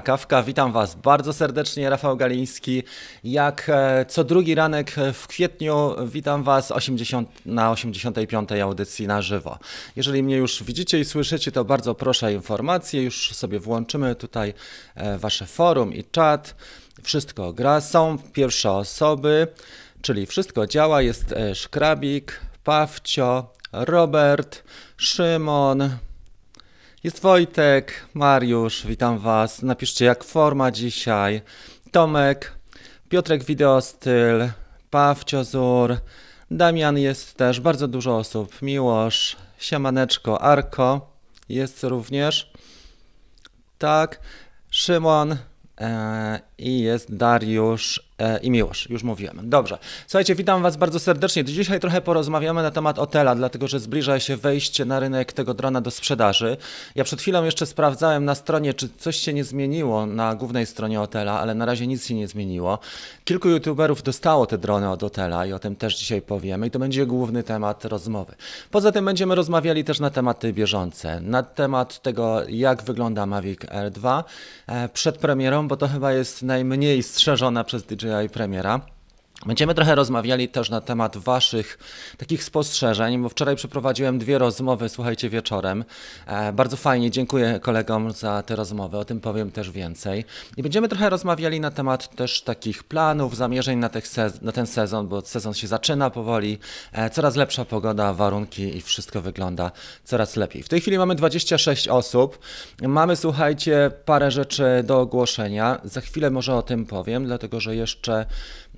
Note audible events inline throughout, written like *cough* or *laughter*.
Kawka, witam Was bardzo serdecznie, Rafał Galiński. Jak e, co drugi ranek w kwietniu, witam Was 80, na 85. audycji na żywo. Jeżeli mnie już widzicie i słyszycie, to bardzo proszę o informacje. Już sobie włączymy tutaj e, Wasze forum i czat. Wszystko gra, są pierwsze osoby, czyli wszystko działa. Jest e, Szkrabik, Pawcio, Robert, Szymon, jest Wojtek, Mariusz, witam Was. Napiszcie jak forma dzisiaj. Tomek, Piotrek Wideostyl, Pawcio Zur, Damian jest też, bardzo dużo osób. Miłosz, Siemaneczko, Arko jest również. Tak, Szymon e, i jest Dariusz E, i Miłosz, już mówiłem. Dobrze. Słuchajcie, witam Was bardzo serdecznie. Dzisiaj trochę porozmawiamy na temat Otela, dlatego że zbliża się wejście na rynek tego drona do sprzedaży. Ja przed chwilą jeszcze sprawdzałem na stronie, czy coś się nie zmieniło na głównej stronie Otela, ale na razie nic się nie zmieniło. Kilku youtuberów dostało te drony od Otela i o tym też dzisiaj powiemy i to będzie główny temat rozmowy. Poza tym będziemy rozmawiali też na tematy bieżące, na temat tego, jak wygląda Mavic R2 e, przed premierą, bo to chyba jest najmniej strzeżona przez DJI premiera. Będziemy trochę rozmawiali też na temat Waszych takich spostrzeżeń, bo wczoraj przeprowadziłem dwie rozmowy, słuchajcie, wieczorem. E, bardzo fajnie, dziękuję kolegom za te rozmowy, o tym powiem też więcej. I będziemy trochę rozmawiali na temat też takich planów, zamierzeń na, na ten sezon, bo sezon się zaczyna powoli, e, coraz lepsza pogoda, warunki i wszystko wygląda coraz lepiej. W tej chwili mamy 26 osób, mamy, słuchajcie, parę rzeczy do ogłoszenia. Za chwilę może o tym powiem, dlatego że jeszcze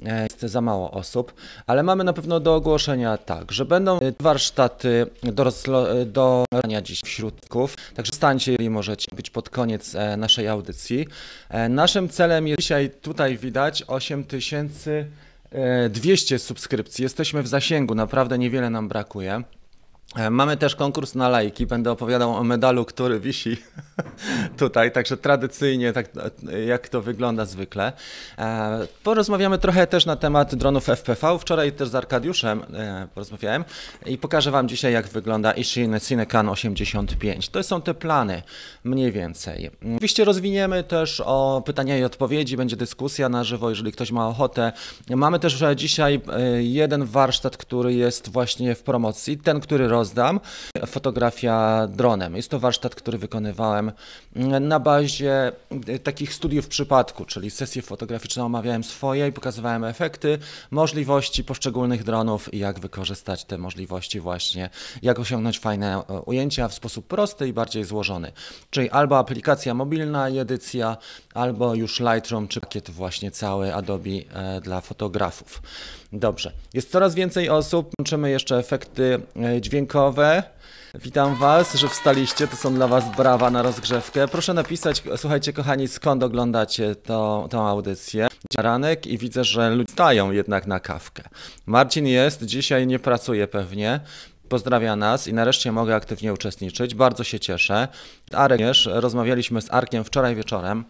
jest za mało osób, ale mamy na pewno do ogłoszenia tak, że będą warsztaty do, rozlo- do dziś wśród także stańcie, jeżeli możecie być pod koniec e, naszej audycji. E, naszym celem jest dzisiaj, tutaj widać, 8200 subskrypcji. Jesteśmy w zasięgu, naprawdę niewiele nam brakuje. E, mamy też konkurs na lajki. Będę opowiadał o medalu, który wisi *laughs* tutaj, także tradycyjnie, tak jak to wygląda zwykle. E, porozmawiamy trochę też na temat dronów FPV. Wczoraj też z Arkadiuszem e, porozmawiałem i pokażę Wam dzisiaj, jak wygląda Ishin Cinecan 85. To są te plany, mniej więcej. Oczywiście rozwiniemy też o pytania i odpowiedzi, będzie dyskusja na żywo, jeżeli ktoś ma ochotę. Mamy też dzisiaj jeden warsztat, który jest właśnie w promocji, ten, który roz rozdam. Fotografia dronem. Jest to warsztat, który wykonywałem na bazie takich studiów przypadku, czyli sesje fotograficzne omawiałem swoje i pokazywałem efekty, możliwości poszczególnych dronów i jak wykorzystać te możliwości właśnie, jak osiągnąć fajne ujęcia w sposób prosty i bardziej złożony. Czyli albo aplikacja mobilna i edycja, albo już Lightroom, czy pakiet właśnie cały Adobe e, dla fotografów. Dobrze, jest coraz więcej osób, łączymy jeszcze efekty e, dźwiękowe. Witam Was, że wstaliście, to są dla Was brawa na rozgrzewkę. Proszę napisać, słuchajcie kochani, skąd oglądacie to, tą audycję. Ranek i widzę, że ludzie stają jednak na kawkę. Marcin jest, dzisiaj nie pracuje pewnie. Pozdrawia nas i nareszcie mogę aktywnie uczestniczyć. Bardzo się cieszę. Arek, rozmawialiśmy z Arkiem wczoraj wieczorem.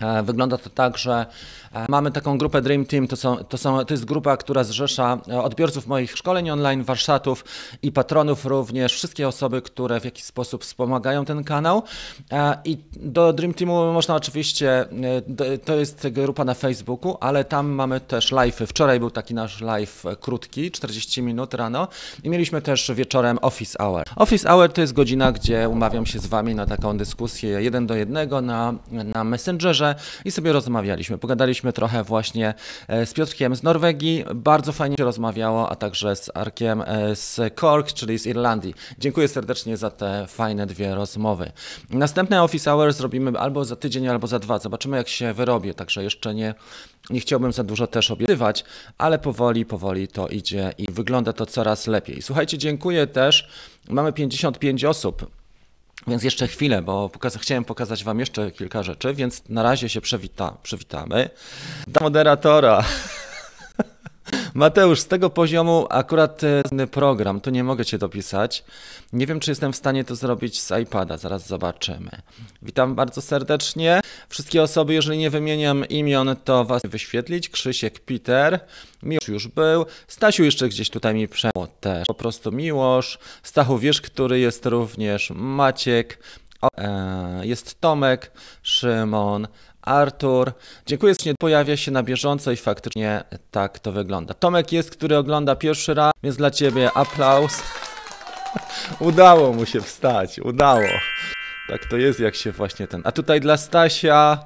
E, wygląda to tak, że e, mamy taką grupę Dream Team, to, są, to, są, to jest grupa, która zrzesza e, odbiorców moich szkoleń online, warsztatów i patronów również, wszystkie osoby, które w jakiś sposób wspomagają ten kanał. I do Dream Teamu można oczywiście, to jest grupa na Facebooku, ale tam mamy też live. Wczoraj był taki nasz live krótki, 40 minut rano i mieliśmy też wieczorem Office Hour. Office Hour to jest godzina, gdzie umawiam się z Wami na taką dyskusję jeden do jednego na, na Messengerze, i sobie rozmawialiśmy. Pogadaliśmy trochę właśnie e, z Piotrkiem z Norwegii, bardzo fajnie się rozmawiało, a także z Arkiem e, z Cork, czyli z Irlandii. Dziękuję serdecznie za te fajne dwie rozmowy. Następne Office Hours zrobimy albo za tydzień, albo za dwa. Zobaczymy, jak się wyrobię, także jeszcze nie, nie chciałbym za dużo też obiecywać, ale powoli, powoli to idzie i wygląda to coraz lepiej. Słuchajcie, dziękuję też. Mamy 55 osób więc jeszcze chwilę, bo pokaz chciałem pokazać Wam jeszcze kilka rzeczy, więc na razie się przywita przywitamy. Do moderatora. Mateusz, z tego poziomu akurat ten program, tu nie mogę Cię dopisać. Nie wiem, czy jestem w stanie to zrobić z iPada, zaraz zobaczymy. Witam bardzo serdecznie. Wszystkie osoby, jeżeli nie wymieniam imion, to Was wyświetlić. Krzysiek, Peter, Miłosz już był. Stasiu jeszcze gdzieś tutaj mi przemógł też. Po prostu Miłosz. Stachu, wiesz, który jest również Maciek. e, jest Tomek, Szymon, Artur. Dziękuję, że pojawia się na bieżąco i faktycznie tak to wygląda. Tomek jest, który ogląda pierwszy raz, więc dla ciebie aplauz. *laughs* udało mu się wstać, udało. Tak to jest, jak się właśnie ten. A tutaj dla Stasia.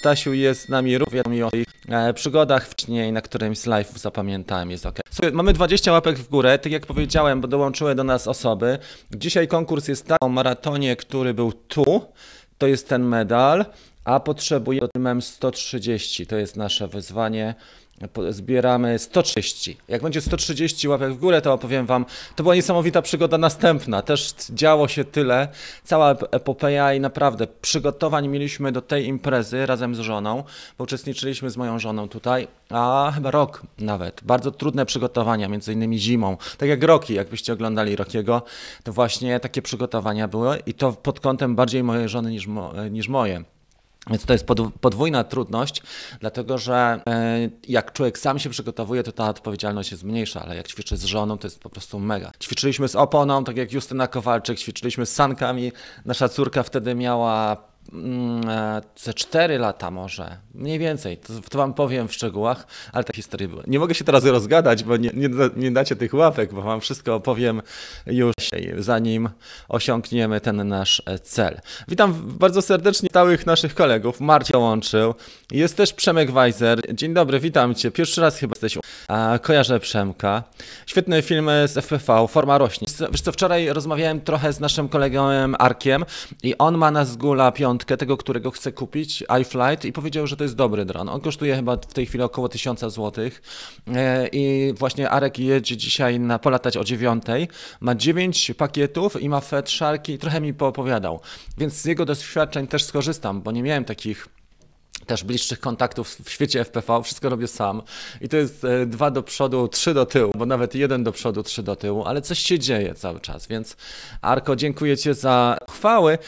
Stasiu jest z nami również mi o e, przygodach wcześniej, na którymś z live'ów zapamiętałem, jest ok. Słuchaj, mamy 20 łapek w górę, tak jak powiedziałem, bo dołączyły do nas osoby. Dzisiaj konkurs jest tak o maratonie, który był tu, to jest ten medal, a potrzebujemy 130, to jest nasze wyzwanie zbieramy 130. Jak będzie 130 łapek w górę, to opowiem Wam. To była niesamowita przygoda następna. Też działo się tyle. Cała epopeja i naprawdę przygotowań mieliśmy do tej imprezy razem z żoną, bo uczestniczyliśmy z moją żoną tutaj, a chyba rok nawet. Bardzo trudne przygotowania, między innymi zimą. Tak jak Roki, jakbyście oglądali Rokiego, to właśnie takie przygotowania były i to pod kątem bardziej mojej żony niż, mo niż moje. Więc to jest podwójna trudność, dlatego że e, jak człowiek sam się przygotowuje, to ta odpowiedzialność jest mniejsza, ale jak ćwiczy z żoną, to jest po prostu mega. Ćwiczyliśmy z oponą, tak jak Justyna Kowalczyk, ćwiczyliśmy z sankami. Nasza córka wtedy miała ze 4 lata może, mniej więcej, to, to, wam powiem w szczegółach, ale te historie były. Nie mogę się teraz rozgadać, bo nie, nie, nie dacie tych łapek, bo wam wszystko opowiem już zanim osiągniemy ten nasz e, cel. Witam bardzo serdecznie stałych naszych kolegów. Marcin łączył. Jest też Przemek Weiser. Dzień dobry, witam cię. Pierwszy raz chyba jesteś. A, kojarzę Przemka. Świetny film z FPV, Forma rośnie. Wiesz co, wczoraj rozmawiałem trochę z naszym kolegą Arkiem i on ma na zgula piątkę tego, którego chcę kupić, iFlight i powiedział, że to jest dobry dron. On kosztuje chyba w tej chwili około 1000 zł e, i właśnie Arek jedzie dzisiaj na polatać o 9. Ma 9 pakietów i ma Fed Sharki, trochę mi poopowiadał. Więc z jego doświadczeń też skorzystam, bo nie miałem takich też bliższych kontaktów w świecie FPV, wszystko robię sam. I to jest e, dwa do przodu, trzy do tyłu, bo nawet jeden do przodu, trzy do tyłu, ale coś się dzieje cały czas, więc Arko, dziękuję Ci za chwały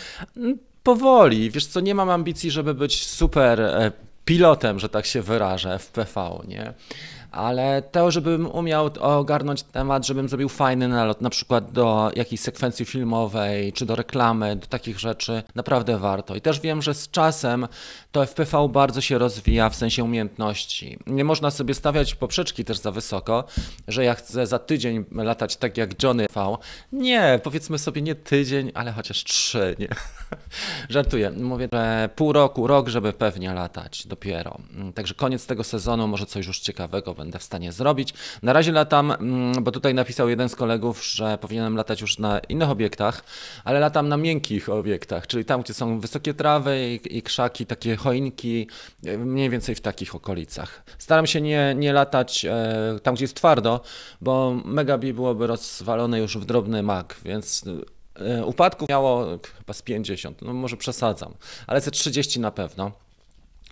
powoli. Wiesz co, nie mam ambicji, żeby być super e, pilotem, że tak się wyrażę, w PV, nie? Ale to, żebym umiał ogarnąć temat, żebym zrobił fajny nalot, na przykład do jakiejś sekwencji filmowej, czy do reklamy, do takich rzeczy, naprawdę warto. I też wiem, że z czasem to FPV bardzo się rozwija w sensie umiejętności. Nie można sobie stawiać poprzeczki też za wysoko, że ja chcę za tydzień latać tak jak Johnny V. Nie, powiedzmy sobie nie tydzień, ale chociaż trzy, nie? *laughs* Żartuję. Mówię, że pół roku, rok, żeby pewnie latać dopiero. Także koniec tego sezonu, może coś już ciekawego będę w stanie zrobić. Na razie latam, mm, bo tutaj napisał jeden z kolegów, że powinienem latać już na innych obiektach, ale latam na miękkich obiektach, czyli tam, gdzie są wysokie trawy i, i krzaki, takie choinki, mniej więcej w takich okolicach. Staram się nie, nie latać e, tam, gdzie jest twardo, bo Megabi byłoby rozwalone już w drobny mak, więc e, upadków miało chyba z 50, no może przesadzam, ale ze 30 na pewno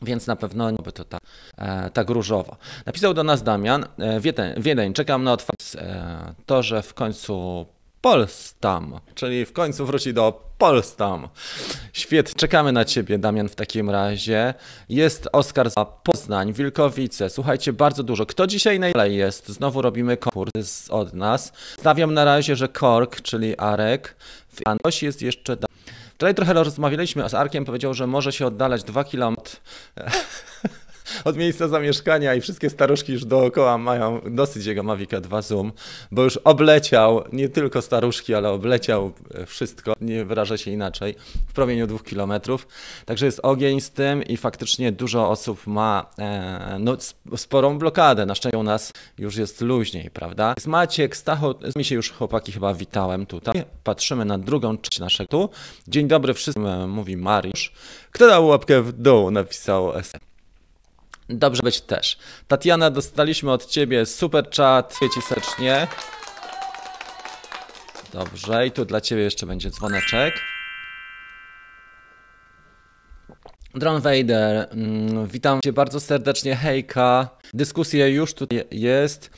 więc na pewno nie byłoby to tak, e, tak różowo. Napisał do nas Damian, e, Wiedeń, czekam na otwarcie, e, to, że w końcu Polstam, czyli w końcu wróci do Polstam. Świetnie, czekamy na Ciebie, Damian, w takim razie. Jest Oskar za Poznań, Wilkowice. Słuchajcie, bardzo dużo. Kto dzisiaj najdalej jest? Znowu robimy konkurs od nas. Stawiam na razie, że Kork, czyli Arek. Ktoś jest jeszcze Wczoraj trochę rozmawialiśmy z Arkiem, powiedział, że może się oddalać 2 km od miejsca zamieszkania i wszystkie staruszki już dookoła mają dosyć jego Mavica 2 Zoom, bo już obleciał nie tylko staruszki, ale obleciał wszystko, nie wyraża się inaczej, w promieniu dwóch kilometrów. Także jest ogień z tym i faktycznie dużo osób ma e, no, sporą blokadę. Na szczęście u nas już jest luźniej, prawda? Z Maciek, Stacho, mi się już chłopaki chyba witałem tutaj. Patrzymy na drugą część naszego tu. Dzień dobry wszystkim, e, mówi Mariusz. Kto dał łapkę w dół, napisał Dobrze być też. Tatiana, dostaliśmy od Ciebie super chat. Ci serdecznie. Dobrze, i tu dla Ciebie jeszcze będzie dzwoneczek. Drone Vader, mm, witam Cię bardzo serdecznie, hejka. Dyskusja już tutaj jest.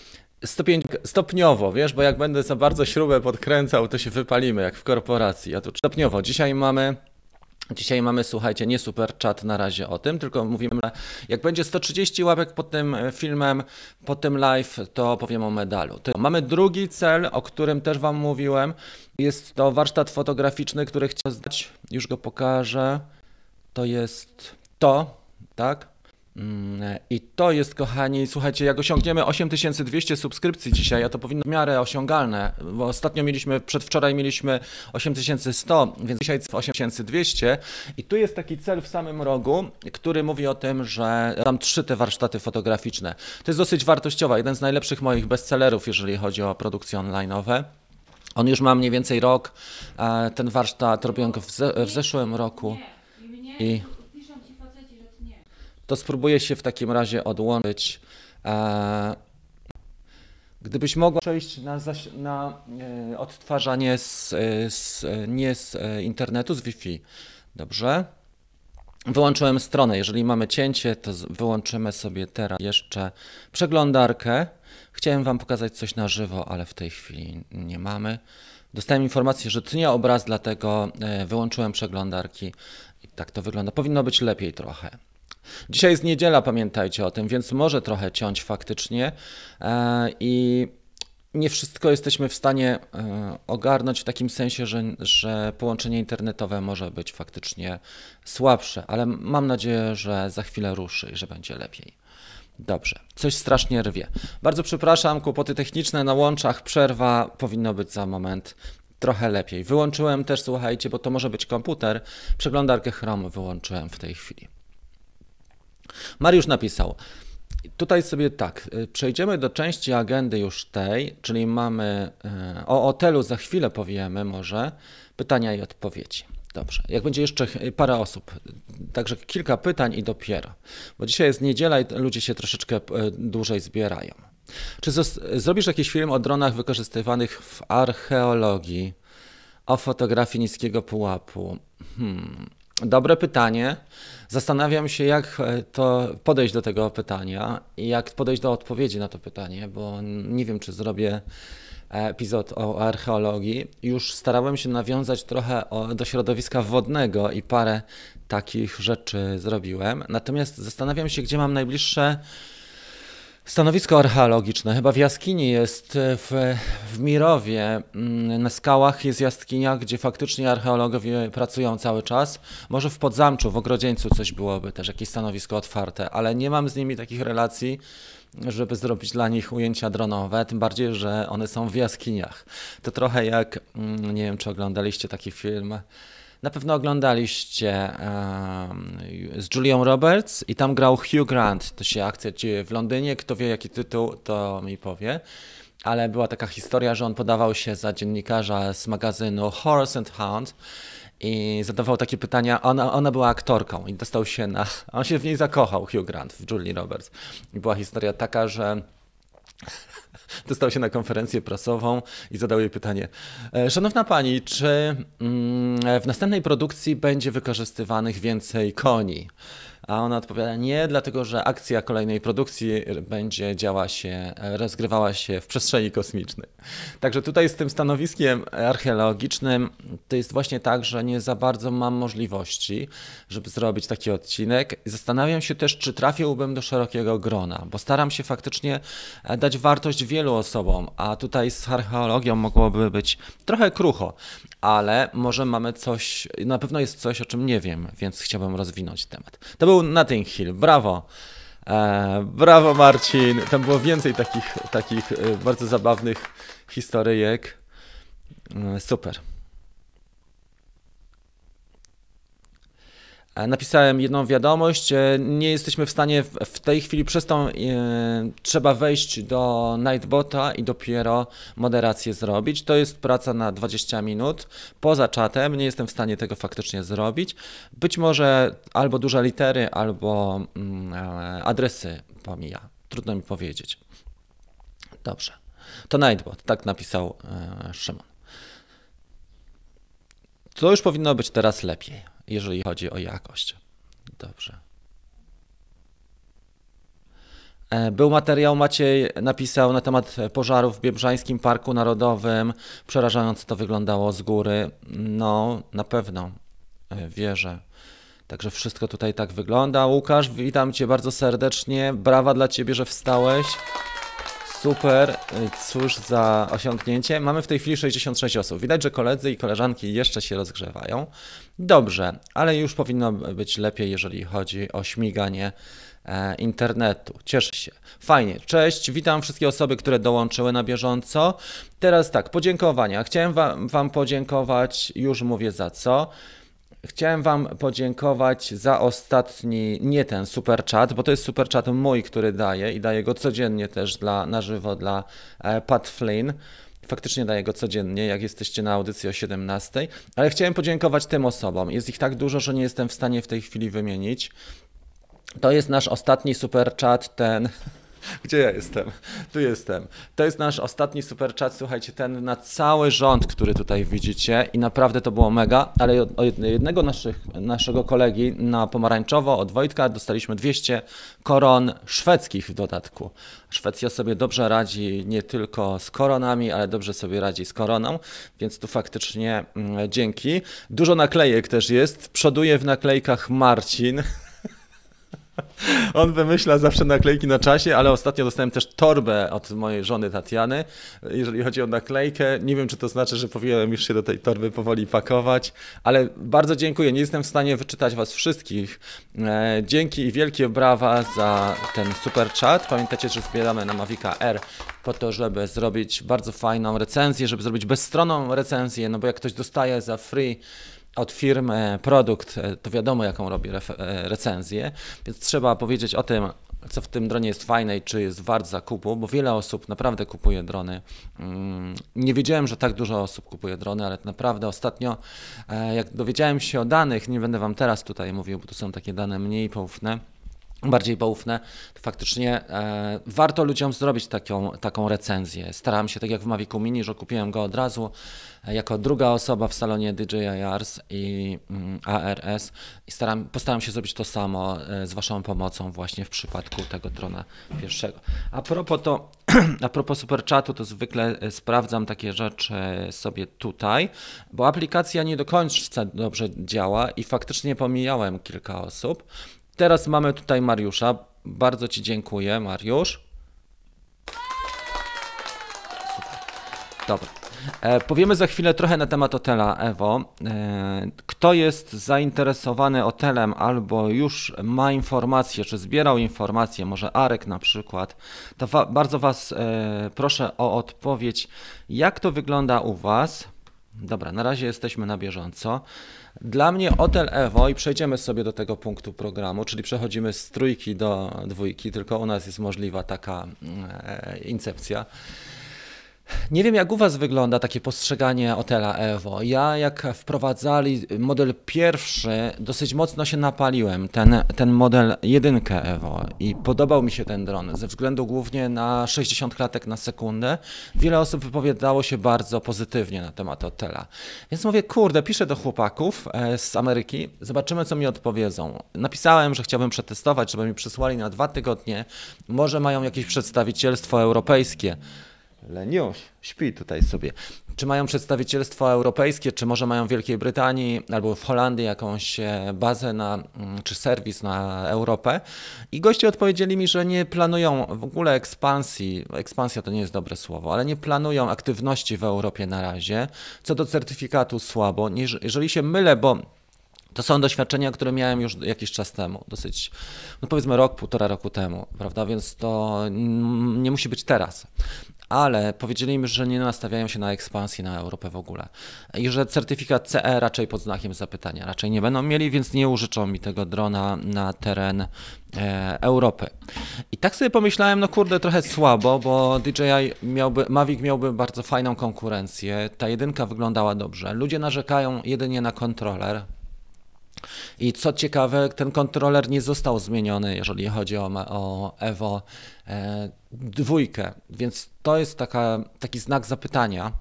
Stopień, stopniowo, wiesz, bo jak będę za bardzo śrubę podkręcał, to się wypalimy, jak w korporacji. A tu stopniowo. Dzisiaj mamy Dzisiaj mamy, słuchajcie, nie super chat na razie o tym, tylko mówimy, jak będzie 130 łapek pod tym e, filmem, pod tym live, to powiem o medalu. Mamy drugi cel, o którym też Wam mówiłem. Jest to warsztat fotograficzny, który chciałem zdać. Już go pokażę. To jest to, tak? Mm, I to jest, kochani, słuchajcie, jak osiągniemy 8200 subskrypcji dzisiaj, a to powinno być w miarę osiągalne, bo ostatnio mieliśmy, przedwczoraj mieliśmy 8100, więc dzisiaj 8200 i tu jest taki cel w samym rogu, który mówi o tym, że tam trzy te warsztaty fotograficzne. To jest dosyć wartościowa, jeden z najlepszych moich bestsellerów, jeżeli chodzi o produkcje online'owe. On już ma mniej więcej rok, ten warsztat robiłem go w zeszłym roku. I to spróbuję się w takim razie odłączyć. E, gdybyś mogła przejść na, na e, odtwarzanie z, z, nie z e, internetu, z Wi-Fi. Dobrze. Wyłączyłem stronę. Jeżeli mamy cięcie, to wyłączymy sobie teraz jeszcze przeglądarkę. Chciałem Wam pokazać coś na żywo, ale w tej chwili nie mamy. Dostałem informację, że tnie obraz, dlatego wyłączyłem przeglądarki. I tak to wygląda. Powinno być lepiej trochę. Dzisiaj jest niedziela, pamiętajcie o tym, więc może trochę ciąć faktycznie e, i nie wszystko jesteśmy w stanie e, ogarnąć w takim sensie, że, że połączenie internetowe może być faktycznie słabsze, ale mam nadzieję, że za chwilę ruszy i że będzie lepiej. Dobrze, coś strasznie rwie. Bardzo przepraszam, kłopoty techniczne na łączach, przerwa powinno być za moment trochę lepiej. Wyłączyłem też, słuchajcie, bo to może być komputer, przeglądarkę Chrome wyłączyłem w tej chwili. Mariusz napisał. Tutaj sobie tak, y, przejdziemy do części agendy już tej, czyli mamy y, o hotelu za chwilę powiemy może pytania i odpowiedzi. Dobrze, jak będzie jeszcze parę osób, także kilka pytań i dopiero, bo dzisiaj jest niedziela i ludzie się troszeczkę y, dłużej zbierają. Czy zrobisz jakiś film o dronach wykorzystywanych w archeologii, o fotografii niskiego pułapu? Hmm. Dobre pytanie. Zastanawiam się, jak e, to podejść do tego pytania i jak podejść do odpowiedzi na to pytanie, bo nie wiem, czy zrobię epizod o archeologii. Już starałem się nawiązać trochę do środowiska wodnego i parę takich rzeczy zrobiłem. Natomiast zastanawiam się, gdzie mam najbliższe Stanowisko archeologiczne. Chyba w jaskini jest e, w, w Mirowie. Mm, na skałach jest jaskinia, gdzie faktycznie archeologowie pracują cały czas. Może w Podzamczu, w Ogrodzieńcu coś byłoby też, jakieś stanowisko otwarte, ale nie mam z nimi takich relacji, żeby zrobić dla nich ujęcia dronowe, tym bardziej, że one są w jaskiniach. To trochę jak, mm, nie wiem czy oglądaliście taki film, na pewno oglądaliście um, z Julią Roberts i tam grał Hugh Grant. To się akcja dzieje w Londynie. Kto wie jaki tytuł, to mi powie. Ale była taka historia, że on podawał się za dziennikarza z magazynu Horse and Hound i zadawał takie pytania. Ona, ona była aktorką i dostał się na. *laughs* On się w niej zakochał, Hugh Grant, w Julie Roberts. I była historia taka, że dostał się na konferencję prasową i zadał jej pytanie: e, Szanowna pani, czy mm, w następnej produkcji będzie wykorzystywanych więcej koni? A ona odpowiada nie, dlatego że akcja kolejnej produkcji będzie działa się, rozgrywała się w przestrzeni kosmicznej. Także tutaj z tym stanowiskiem archeologicznym to jest właśnie tak, że nie za bardzo mam możliwości, żeby zrobić taki odcinek. Zastanawiam się też, czy trafiłbym do szerokiego grona, bo staram się faktycznie dać wartość wielu osobom, a tutaj z archeologią mogłoby być trochę krucho, ale może mamy coś, na pewno jest coś, o czym nie wiem, więc chciałbym rozwinąć temat. To był Notting Hill, brawo! E, brawo Marcin! Tam było więcej takich, takich e, bardzo zabawnych historyjek. E, super. Napisałem jedną wiadomość. E, nie jesteśmy w stanie w tej chwili przez tą e, trzeba wejść do Nightbota i dopiero moderację zrobić. To jest praca na 20 minut poza czatem. Nie jestem w stanie tego faktycznie zrobić. Być może albo duże litery, albo mm, adresy pomija. Trudno mi powiedzieć. Dobrze. To Nightbot, tak napisał Szymon. To już powinno być teraz lepiej jeżeli chodzi o jakość. Dobrze. E, był materiał, Maciej napisał na temat pożarów w Biebrzańskim Parku Narodowym. Przerażająco to wyglądało z góry. No, na pewno. e, wierzę. Także wszystko tutaj tak wygląda. Łukasz, witam Cię bardzo serdecznie. Brawa dla Ciebie, że wstałeś. Super, cóż za osiągnięcie. Mamy w tej chwili 66 osób. Widać, że koledzy i koleżanki jeszcze się rozgrzewają. Dobrze, ale już powinno być lepiej, jeżeli chodzi o śmiganie e, internetu. Cieszę się. Fajnie. Cześć, witam wszystkie osoby, które dołączyły na bieżąco. Teraz tak, podziękowania. Chciałem wam, wam podziękować, już mówię za co. Chciałem Wam podziękować za ostatni, nie ten super chat, bo to jest super chat mój, który daję i daję go codziennie też dla, na żywo dla e, Pat Flynn. Faktycznie daję go codziennie, jak jesteście na audycji o 17, ale chciałem podziękować tym osobom. Jest ich tak dużo, że nie jestem w stanie w tej chwili wymienić. To jest nasz ostatni super chat, ten *laughs* Gdzie ja jestem? Tu jestem. To jest nasz ostatni super chat, słuchajcie, ten na cały rząd, który tutaj widzicie i naprawdę to było mega, ale od jednego naszych, naszego kolegi na pomarańczowo, od Wojtka, dostaliśmy 200 koron szwedzkich w dodatku. Szwecja sobie dobrze radzi nie tylko z koronami, ale dobrze sobie radzi z koroną, więc tu faktycznie mm, dzięki. Dużo naklejek też jest. Przoduje w naklejkach Marcin. *laughs* *laughs* On wymyśla zawsze naklejki na czasie, ale ostatnio dostałem też torbę od mojej żony Tatiany, jeżeli chodzi o naklejkę. Nie wiem, czy to znaczy, że powinienem już się do tej torby powoli pakować, ale bardzo dziękuję. Nie jestem w stanie wyczytać Was wszystkich. E, dzięki i wielkie brawa za ten super chat. Pamiętajcie, że zbieramy na Mavica R po to, żeby zrobić bardzo fajną recenzję, żeby zrobić bezstronną recenzję, no bo jak ktoś dostaje za free od firmy produkt, e, to wiadomo jaką robi e, recenzję, więc trzeba powiedzieć o tym, co w tym dronie jest fajne i czy jest wart zakupu, bo wiele osób naprawdę kupuje drony. Mm, nie wiedziałem, że tak dużo osób kupuje drony, ale naprawdę ostatnio, e, jak dowiedziałem się o danych, nie będę Wam teraz tutaj mówił, bo to są takie dane mniej poufne, bardziej poufne, to faktycznie e, warto ludziom zrobić taką, taką recenzję. Starałem się, tak jak w Mavicu Mini, że kupiłem go od razu e, jako druga osoba w salonie DJI ARS i mm, ARS i staram, postaram się zrobić to samo e, z Waszą pomocą właśnie w przypadku tego drona pierwszego. A propos to, *clears throat* a propos superchatu, to zwykle e, sprawdzam takie rzeczy sobie tutaj, bo aplikacja nie do końca dobrze działa i faktycznie pomijałem kilka osób, Teraz mamy tutaj Mariusza. Bardzo Ci dziękuję, Mariusz. Super. Dobra. E, powiemy za chwilę trochę na temat hotela Evo. E, kto jest zainteresowany hotelem albo już ma informacje, czy zbierał informacje, może Arek na przykład, to wa bardzo Was e, proszę o odpowiedź, jak to wygląda u Was. Dobra, na razie jesteśmy na bieżąco. Dla mnie Hotel Evo i przejdziemy sobie do tego punktu programu, czyli przechodzimy z trójki do dwójki, tylko u nas jest możliwa taka e, incepcja. Nie wiem, jak u Was wygląda takie postrzeganie Otela Evo. Ja, jak wprowadzali model pierwszy, dosyć mocno się napaliłem, ten, ten model jedynkę Evo i podobał mi się ten dron, ze względu głównie na 60 klatek na sekundę. Wiele osób wypowiadało się bardzo pozytywnie na temat Otela. Więc mówię, kurde, piszę do chłopaków e, z Ameryki, zobaczymy, co mi odpowiedzą. Napisałem, że chciałbym przetestować, żeby mi przysłali na dwa tygodnie. Może mają jakieś przedstawicielstwo europejskie. Leniuś, śpi tutaj sobie. Czy mają przedstawicielstwo europejskie, czy może mają w Wielkiej Brytanii albo w Holandii jakąś e, bazę na, mm, czy serwis na Europę? I goście odpowiedzieli mi, że nie planują w ogóle ekspansji. Ekspansja to nie jest dobre słowo, ale nie planują aktywności w Europie na razie. Co do certyfikatu słabo. Jeżeli się mylę, bo to są doświadczenia, które miałem już jakiś czas temu, dosyć, no powiedzmy rok, półtora roku temu, prawda? Więc to nie musi być teraz. Ale powiedzieli mi, że nie nastawiają się na ekspansję na Europę w ogóle. I że certyfikat CE raczej pod znakiem zapytania, raczej nie będą mieli, więc nie użyczą mi tego drona na teren e, Europy. I tak sobie pomyślałem, no kurde, trochę słabo, bo DJI miałby, Mavic miałby bardzo fajną konkurencję, ta jedynka wyglądała dobrze, ludzie narzekają jedynie na kontroler, i co ciekawe, ten kontroler nie został zmieniony, jeżeli chodzi o, o Evo e, dwójkę, więc to jest taka, taki znak zapytania.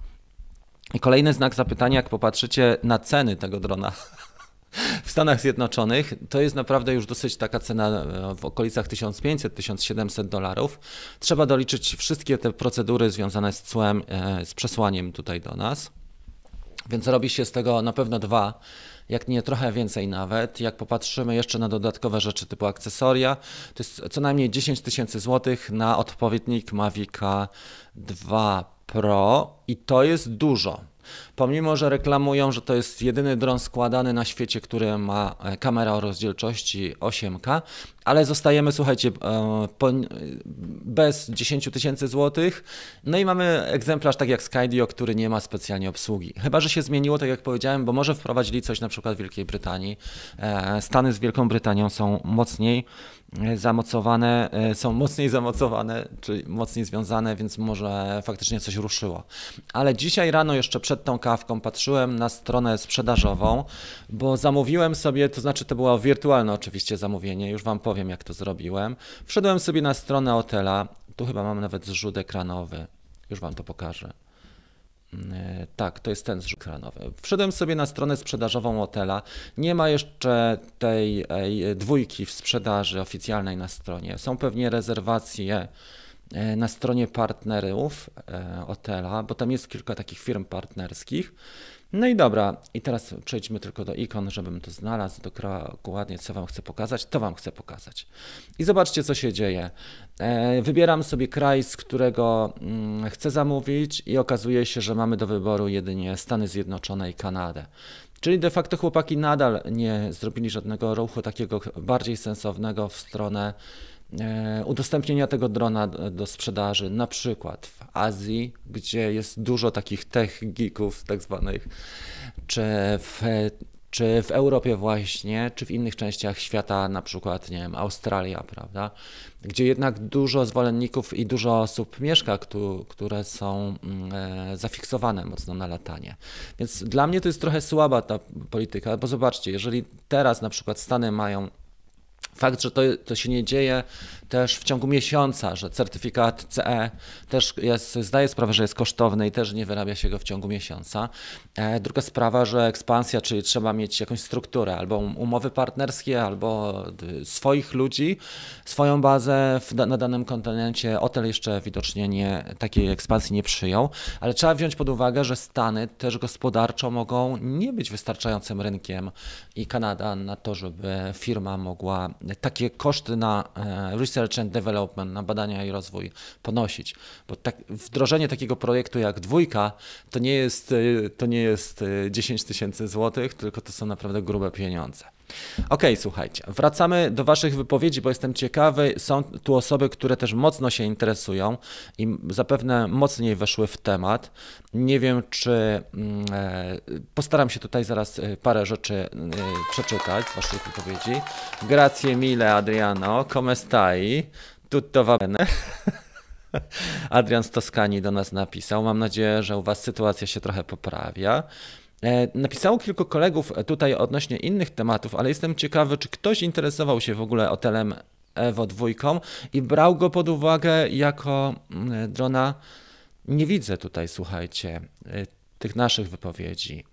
I kolejny znak zapytania, jak popatrzycie na ceny tego drona *laughs* w Stanach Zjednoczonych, to jest naprawdę już dosyć taka cena e, w okolicach 1500-1700 dolarów. Trzeba doliczyć wszystkie te procedury związane z cłem, e, z przesłaniem tutaj do nas. Więc robi się z tego na pewno dwa jak nie trochę więcej nawet. Jak popatrzymy jeszcze na dodatkowe rzeczy typu akcesoria, to jest co najmniej 10 tysięcy złotych na odpowiednik Mavica 2 Pro i to jest dużo. Pomimo, że reklamują, że to jest jedyny dron składany na świecie, który ma e, kamerę o rozdzielczości 8K, ale zostajemy, słuchajcie, e, bez 10 tysięcy złotych. No i mamy egzemplarz tak jak Skydio, który nie ma specjalnie obsługi. Chyba, że się zmieniło, tak jak powiedziałem, bo może wprowadzili coś na przykład w Wielkiej Brytanii. E, Stany z Wielką Brytanią są mocniej zamocowane, są mocniej zamocowane, czyli mocniej związane, więc może faktycznie coś ruszyło. Ale dzisiaj rano jeszcze przed tą kawką patrzyłem na stronę sprzedażową, bo zamówiłem sobie, to znaczy to było wirtualne oczywiście zamówienie, już Wam powiem jak to zrobiłem. Wszedłem sobie na stronę hotela, tu chyba mam nawet zrzut ekranowy, już Wam to pokażę. Mm, tak, to jest ten zrzut ekranowy. Wszedłem sobie na stronę sprzedażową hotela. Nie ma jeszcze tej dwójki w sprzedaży oficjalnej na stronie. Są pewnie rezerwacje E, na stronie partnerów e, hotela, bo tam jest kilka takich firm partnerskich. No i dobra, i teraz przejdźmy tylko do ikon, żebym to znalazł dokładnie, co Wam chcę pokazać. To Wam chcę pokazać. I zobaczcie, co się dzieje. E, wybieram sobie kraj, z którego mm, chcę zamówić, i okazuje się, że mamy do wyboru jedynie Stany Zjednoczone i Kanadę. Czyli de facto chłopaki nadal nie zrobili żadnego ruchu takiego bardziej sensownego w stronę E, udostępnienia tego drona do sprzedaży, na przykład Azji, gdzie jest dużo takich tech geeków tak zwanych, czy w, czy w Europie właśnie, czy w innych częściach świata, na przykład, nie wiem, Australia, prawda, gdzie jednak dużo zwolenników i dużo osób mieszka, które są mm, e, zafiksowane mocno na latanie. Więc dla mnie to jest trochę słaba ta polityka, bo zobaczcie, jeżeli teraz na przykład Stany mają Fakt, że to, to się nie dzieje też w ciągu miesiąca, że certyfikat CE też jest, zdaję sprawę, że jest kosztowny i też nie wyrabia się go w ciągu miesiąca. E, druga sprawa, że ekspansja, czyli trzeba mieć jakąś strukturę, albo um, umowy partnerskie, albo swoich ludzi, swoją bazę na danym kontynencie. Hotel jeszcze widocznie nie, takiej ekspansji nie przyjął, ale trzeba wziąć pod uwagę, że Stany też gospodarczo mogą nie być wystarczającym rynkiem i Kanada na to, żeby firma mogła takie koszty na e, research and development, na badania i rozwój ponosić. Bo tak, wdrożenie takiego projektu jak dwójka to nie jest, e, to nie jest 10 e, tysięcy złotych, tylko to są naprawdę grube pieniądze. Ok, słuchajcie, wracamy do Waszych wypowiedzi, bo jestem ciekawy. Są tu osoby, które też mocno się interesują i zapewne mocniej weszły w temat. Nie wiem, czy mm, e, postaram się tutaj zaraz e, parę rzeczy e, przeczytać z Waszych wypowiedzi. Grazie mille Adriano, come stai? Tutto va bene? *laughs* Adrian z Toskanii do nas napisał. Mam nadzieję, że u Was sytuacja się trochę poprawia. E, napisało kilku kolegów tutaj odnośnie innych tematów, ale jestem ciekawy, czy ktoś interesował się w ogóle hotelem Evo 2 i brał go pod uwagę jako mm, drona. Nie widzę tutaj, słuchajcie, e, tych naszych wypowiedzi.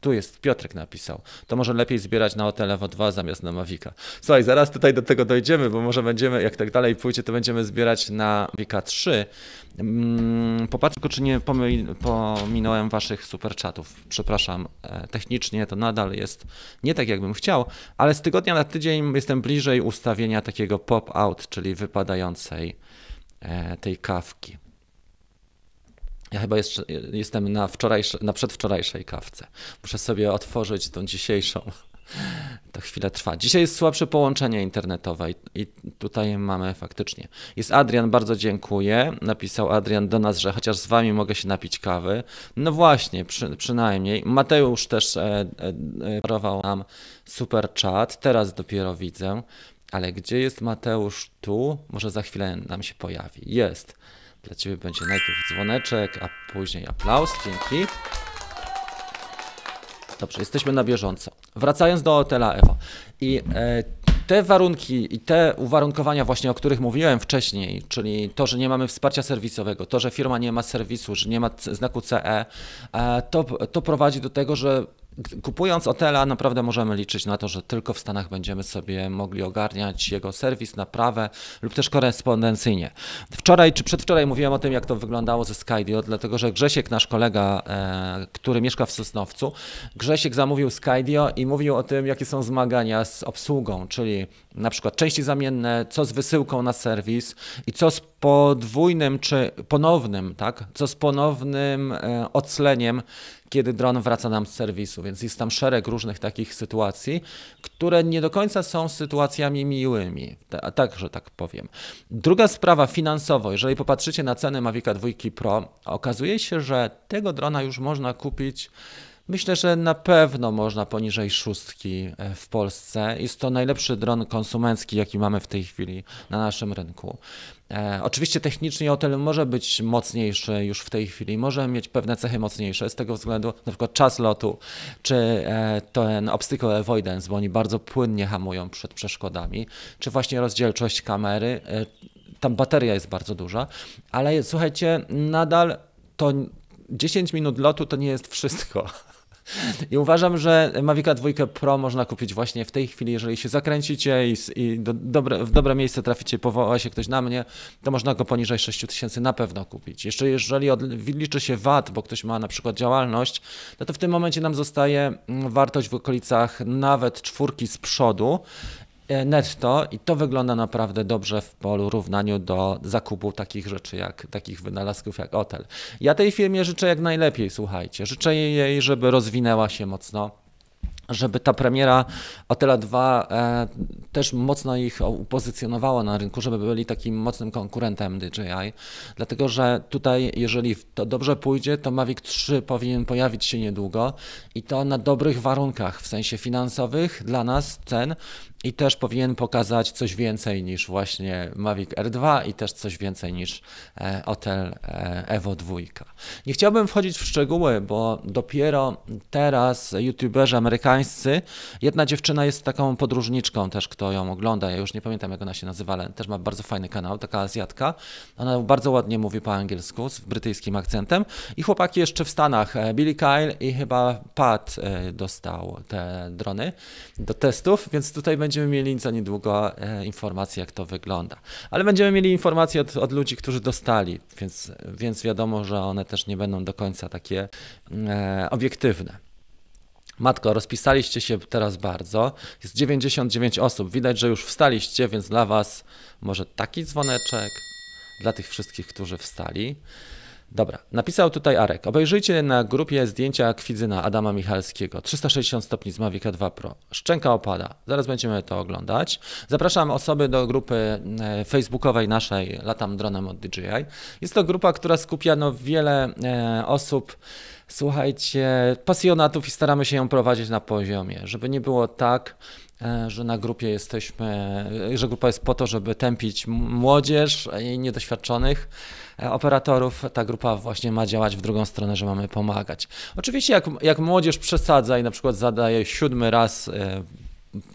Tu jest, Piotrek napisał. To może lepiej zbierać na Hotel Evo 2 zamiast na Mavica. Słuchaj, zaraz tutaj do tego dojdziemy, bo może będziemy, jak tak dalej pójdzie, to będziemy zbierać na Mavica 3. Mm, popatrzę tylko, czy nie pominąłem waszych super chatów. Przepraszam, e, technicznie to nadal jest nie tak, jakbym chciał, ale z tygodnia na tydzień jestem bliżej ustawienia takiego pop-out, czyli wypadającej e, tej kawki. Ja chyba jeszcze jestem na, wczorajsze, na przedwczorajszej kawce. Muszę sobie otworzyć tą dzisiejszą. *laughs* To chwilę trwa. Dzisiaj jest słabsze połączenie internetowe i tutaj mamy faktycznie. Jest Adrian, bardzo dziękuję. Napisał Adrian do nas, że chociaż z wami mogę się napić kawy. No właśnie, przy, przynajmniej. Mateusz też e, e, nam super chat. Teraz dopiero widzę. Ale gdzie jest Mateusz tu? Może za chwilę nam się pojawi. Jest. Dla Ciebie będzie najpierw dzwoneczek, a później aplauz. Dzięki. Dobrze, jesteśmy na bieżąco. Wracając do hotela Ewa. I e, te warunki i te uwarunkowania właśnie, o których mówiłem wcześniej, czyli to, że nie mamy wsparcia serwisowego, to, że firma nie ma serwisu, że nie ma znaku CE, e, to, to prowadzi do tego, że kupując Otela naprawdę możemy liczyć na to, że tylko w Stanach będziemy sobie mogli ogarniać jego serwis, naprawę lub też korespondencyjnie. Wczoraj czy przedwczoraj mówiłem o tym, jak to wyglądało ze Skydio, dlatego że Grzesiek, nasz kolega, e, który mieszka w Sosnowcu, Grzesiek zamówił Skydio i mówił o tym, jakie są zmagania z obsługą, czyli na przykład części zamienne, co z wysyłką na serwis i co z podwójnym czy ponownym, tak? Co z ponownym e, ocleniem, kiedy dron wraca nam z serwisu. Więc jest tam szereg różnych takich sytuacji, które nie do końca są sytuacjami miłymi, tak, że tak powiem. Druga sprawa finansowo, jeżeli popatrzycie na ceny Mavica 2 Pro, okazuje się, że tego drona już można kupić Myślę, że na pewno można poniżej szóstki e, w Polsce. Jest to najlepszy dron konsumencki, jaki mamy w tej chwili na naszym rynku. E, oczywiście technicznie hotel może być mocniejszy już w tej chwili, może mieć pewne cechy mocniejsze z tego względu, na przykład czas lotu, czy e, ten obstacle avoidance, bo oni bardzo płynnie hamują przed przeszkodami, czy właśnie rozdzielczość kamery. E, tam bateria jest bardzo duża, ale słuchajcie, nadal to 10 minut lotu to nie jest wszystko. *laughs* I uważam, że Mavica 2 Pro można kupić właśnie w tej chwili, jeżeli się zakręcicie i, i do, dobre, w dobre miejsce traficie, powoła się ktoś na mnie, to można go poniżej 6000 na pewno kupić. Jeszcze jeżeli od, liczy się VAT, bo ktoś ma na przykład działalność, no to w tym momencie nam zostaje mm, wartość w okolicach nawet czwórki z przodu netto i to wygląda naprawdę dobrze w porównaniu do zakupu takich rzeczy, jak takich wynalazków jak hotel. Ja tej firmie życzę jak najlepiej, słuchajcie. Życzę jej, żeby rozwinęła się mocno żeby ta premiera Otela 2 e, też mocno ich upozycjonowała na rynku, żeby byli takim mocnym konkurentem DJI, dlatego że tutaj, jeżeli to dobrze pójdzie, to Mavic 3 powinien pojawić się niedługo i to na dobrych warunkach, w sensie finansowych dla nas cen, i też powinien pokazać coś więcej niż właśnie Mavic R2 i też coś więcej niż Hotel e, Evo 2. Nie chciałbym wchodzić w szczegóły, bo dopiero teraz youtuberzy amerykańscy, jedna dziewczyna jest taką podróżniczką też, kto ją ogląda, ja już nie pamiętam jak ona się nazywa, ale też ma bardzo fajny kanał, taka Azjatka. Ona bardzo ładnie mówi po angielsku z brytyjskim akcentem i chłopaki jeszcze w Stanach, e, Billy Kyle i chyba Pat e, dostał te drony do testów, więc tutaj będzie będziemy mieli za niedługo e, informacje, jak to wygląda. Ale będziemy mieli informacje od, od ludzi, którzy dostali, więc, więc wiadomo, że one też nie będą do końca takie e, obiektywne. Matko, rozpisaliście się teraz bardzo. Jest 99 osób. Widać, że już wstaliście, więc dla Was może taki dzwoneczek dla tych wszystkich, którzy wstali. Dobra, napisał tutaj Arek. Obejrzyjcie na grupie zdjęcia Kwidzyna Adama Michalskiego. 360 stopni z Mavic 2 Pro. Szczęka opada. Zaraz będziemy to oglądać. Zapraszam osoby do grupy e, facebookowej naszej Latam Dronem od DJI. Jest to grupa, która skupia no, wiele e, osób, słuchajcie, pasjonatów i staramy się ją prowadzić na poziomie, żeby nie było tak, że na grupie jesteśmy, że grupa jest po to, żeby tępić młodzież i niedoświadczonych E, operatorów, ta grupa właśnie ma działać w drugą stronę, że mamy pomagać. Oczywiście jak, jak młodzież przesadza i na przykład zadaje siódmy raz e,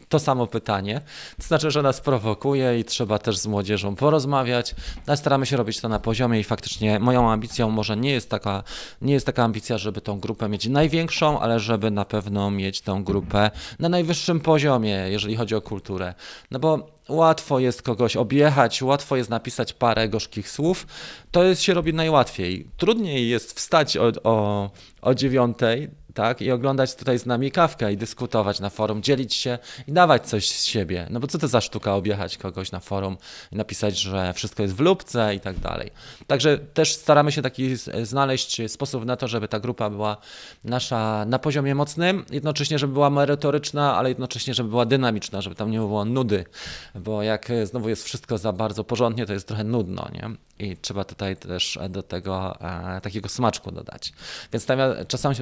to samo pytanie. To znaczy, że nas prowokuje i trzeba też z młodzieżą porozmawiać. Ale staramy się robić to na poziomie i faktycznie moją ambicją może nie jest taka, nie jest taka ambicja, żeby tą grupę mieć największą, ale żeby na pewno mieć tą grupę na najwyższym poziomie, jeżeli chodzi o kulturę. No bo łatwo jest kogoś objechać, łatwo jest napisać parę gorzkich słów. To jest, się robi najłatwiej. Trudniej jest wstać o, o, o dziewiątej, tak? I oglądać tutaj z nami kawkę i dyskutować na forum, dzielić się i dawać coś z siebie. No bo co to za sztuka objechać kogoś na forum i napisać, że wszystko jest w lubce i tak dalej. Także też staramy się taki znaleźć sposób na to, żeby ta grupa była nasza na poziomie mocnym, jednocześnie, żeby była merytoryczna, ale jednocześnie, żeby była dynamiczna, żeby tam nie było nudy, bo jak znowu jest wszystko za bardzo porządnie, to jest trochę nudno, nie? I trzeba tutaj też do tego e, takiego smaczku dodać. Więc tam ja czasami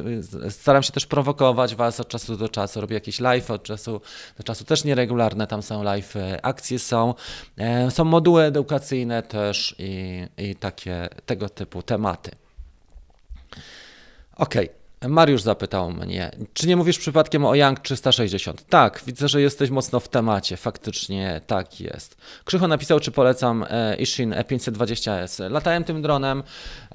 staram się też prowokować Was od czasu do czasu. Robię jakieś live od czasu do czasu, też nieregularne tam są live, akcje są. E, są moduły edukacyjne też i, i takie tego typu tematy. Ok. Mariusz zapytał mnie, czy nie mówisz przypadkiem o Young 360? Tak, widzę, że jesteś mocno w temacie, faktycznie tak jest. Krzycho napisał, czy polecam e, Ishin E520S. Latałem tym dronem,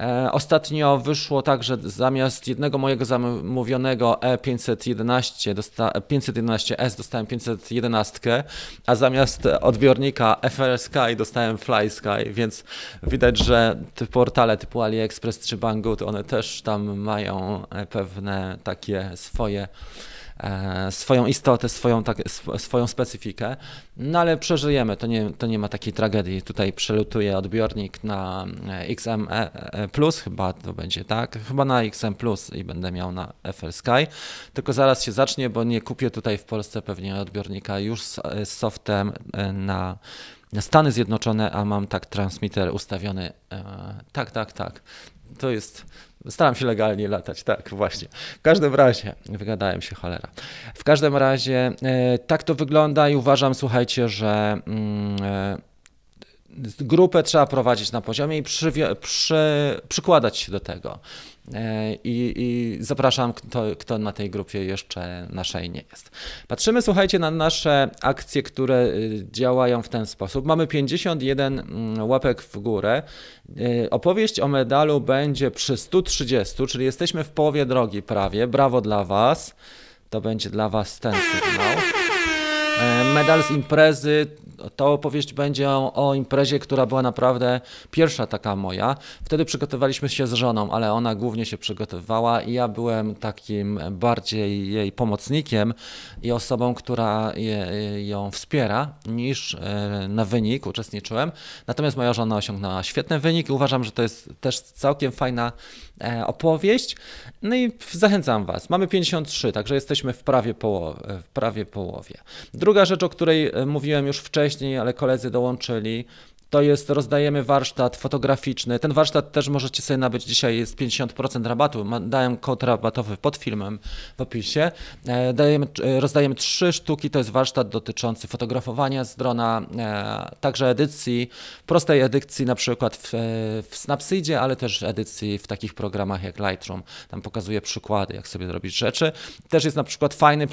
e, ostatnio wyszło tak, że zamiast jednego mojego zamówionego E511 dosta 511S dostałem 511, a zamiast odbiornika FR Sky dostałem Fly Sky, więc widać, że te portale typu AliExpress czy Banggood, one też tam mają pewne takie swoje e, swoją istotę, swoją, tak, swoją specyfikę, no ale przeżyjemy, to nie, to nie ma takiej tragedii. Tutaj przelutuje odbiornik na e, XM e, Plus, chyba to będzie tak, chyba na XM Plus i będę miał na FL Sky, tylko zaraz się zacznie, bo nie kupię tutaj w Polsce pewnie odbiornika już z, z softem na Stany Zjednoczone, a mam tak transmitter ustawiony. tak, tak, tak. To jest Staram się legalnie latać, tak, właśnie. W każdym razie, wygadałem się cholera. W każdym razie e, tak to wygląda i uważam, słuchajcie, że mm, e, grupę trzeba prowadzić na poziomie i przy, przy, przykładać się do tego. E, I, I, zapraszam, kto, kto na tej grupie jeszcze naszej nie jest. Patrzymy, słuchajcie, na nasze akcje, które y, działają w ten sposób. Mamy 51 mm, łapek w górę. Y, opowieść o medalu będzie przy 130, czyli jesteśmy w połowie drogi prawie. Brawo dla Was. To będzie dla Was ten sygnał. E, medal z imprezy ta opowieść będzie o, imprezie, która była naprawdę pierwsza taka moja. Wtedy przygotowaliśmy się z żoną, ale ona głównie się przygotowywała i ja byłem takim bardziej jej pomocnikiem i osobą, która je, ją wspiera, niż e, na wynik uczestniczyłem. Natomiast moja żona osiągnęła świetny wynik i uważam, że to jest też całkiem fajna opowieść. No i zachęcam Was. Mamy 53, także jesteśmy w prawie, połowie, w prawie połowie. Druga rzecz, o której e, mówiłem już wcześniej, ale koledzy dołączyli, to jest, rozdajemy warsztat fotograficzny. Ten warsztat też możecie sobie nabyć dzisiaj, jest 50% rabatu. Dałem kod rabatowy pod filmem w opisie. E, dajemy, e, rozdajemy trzy sztuki, to jest warsztat dotyczący fotografowania z drona, e, także edycji, prostej edycji na przykład w, w Snapseedzie, ale też edycji w takich programach jak Lightroom. Tam pokazuję przykłady, jak sobie zrobić rzeczy. Też jest na przykład fajny,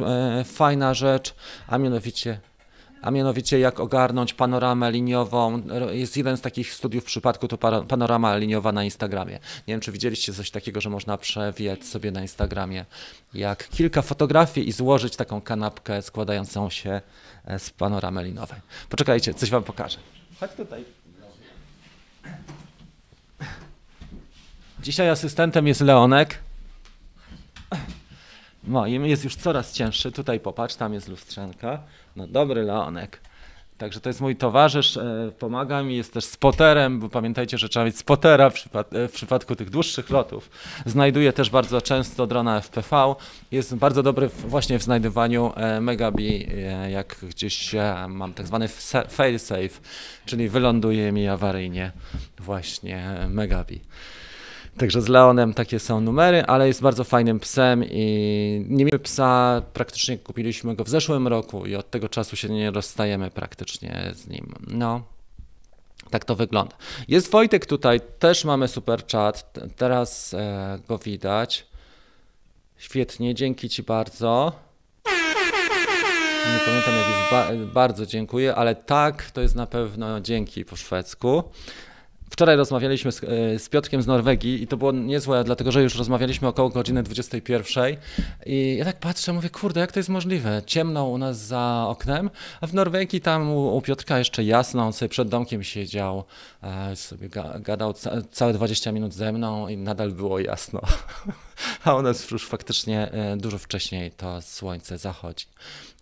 fajna rzecz, a mianowicie a mianowicie jak ogarnąć panoramę liniową. Jest jeden z takich studiów w przypadku to panorama liniowa na Instagramie. Nie wiem, czy widzieliście coś takiego, że można przewijać sobie na Instagramie jak kilka fotografii i złożyć taką kanapkę składającą się e, z panoramy linowej. Poczekajcie, coś wam pokażę. Chodź tutaj. Dzisiaj asystentem jest Leonek. No, jest już coraz cięższy. Tutaj popatrz, tam jest lustrzanka. No dobry Leonek. Także to jest mój towarzysz, e, pomaga mi, jest też spoterem, bo pamiętajcie, że trzeba mieć spotera w, przypad e, w przypadku tych dłuższych lotów. Znajduje też bardzo często drona FPV, jest bardzo dobry właśnie w znajdywaniu e, Megabi, jak gdzieś mam tak zwany failsafe, czyli wyląduje mi awaryjnie właśnie Megabi. Także z Leonem takie są numery, ale jest bardzo fajnym psem i nie mieliśmy psa, praktycznie kupiliśmy go w zeszłym roku i od tego czasu się nie rozstajemy praktycznie z nim. No, tak to wygląda. Jest Wojtek tutaj, też mamy super chat, teraz e, go widać. Świetnie, dzięki Ci bardzo. Nie pamiętam jak jest, ba bardzo dziękuję, ale tak, to jest na pewno dzięki po szwedzku. Wczoraj rozmawialiśmy z, e, z z Norwegii i to było niezłe, dlatego że już rozmawialiśmy około godziny 21 i ja tak patrzę, mówię, kurde, jak to jest możliwe? Ciemno u nas za oknem, a w Norwegii tam u, u jeszcze jasno, on sobie przed domkiem siedział, e, sobie ga, gadał ca, całe 20 minut ze mną i nadal było jasno. *laughs* a u nas już faktycznie e, dużo wcześniej to słońce zachodzi.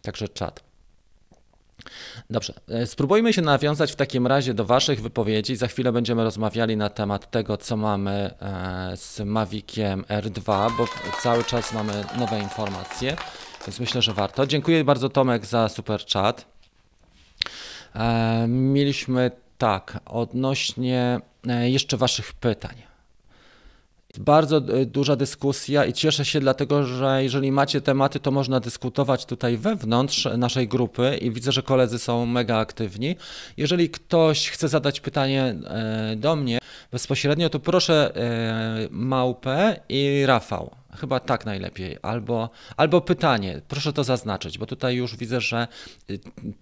Także czat. Dobrze, e, spróbujmy się nawiązać w takim razie do Waszych wypowiedzi. Za chwilę będziemy rozmawiali na temat tego, co mamy e, z Maviciem R2, bo cały czas mamy nowe informacje, więc myślę, że warto. Dziękuję bardzo Tomek za super chat. E, mieliśmy tak, odnośnie jeszcze Waszych pytań. Bardzo e, duża dyskusja i cieszę się dlatego, że jeżeli macie tematy, to można dyskutować tutaj wewnątrz naszej grupy i widzę, że koledzy są mega aktywni. Jeżeli ktoś chce zadać pytanie e, do mnie bezpośrednio, to proszę e, Małpę i Rafał. Chyba tak najlepiej. Albo, albo pytanie, proszę to zaznaczyć, bo tutaj już widzę, że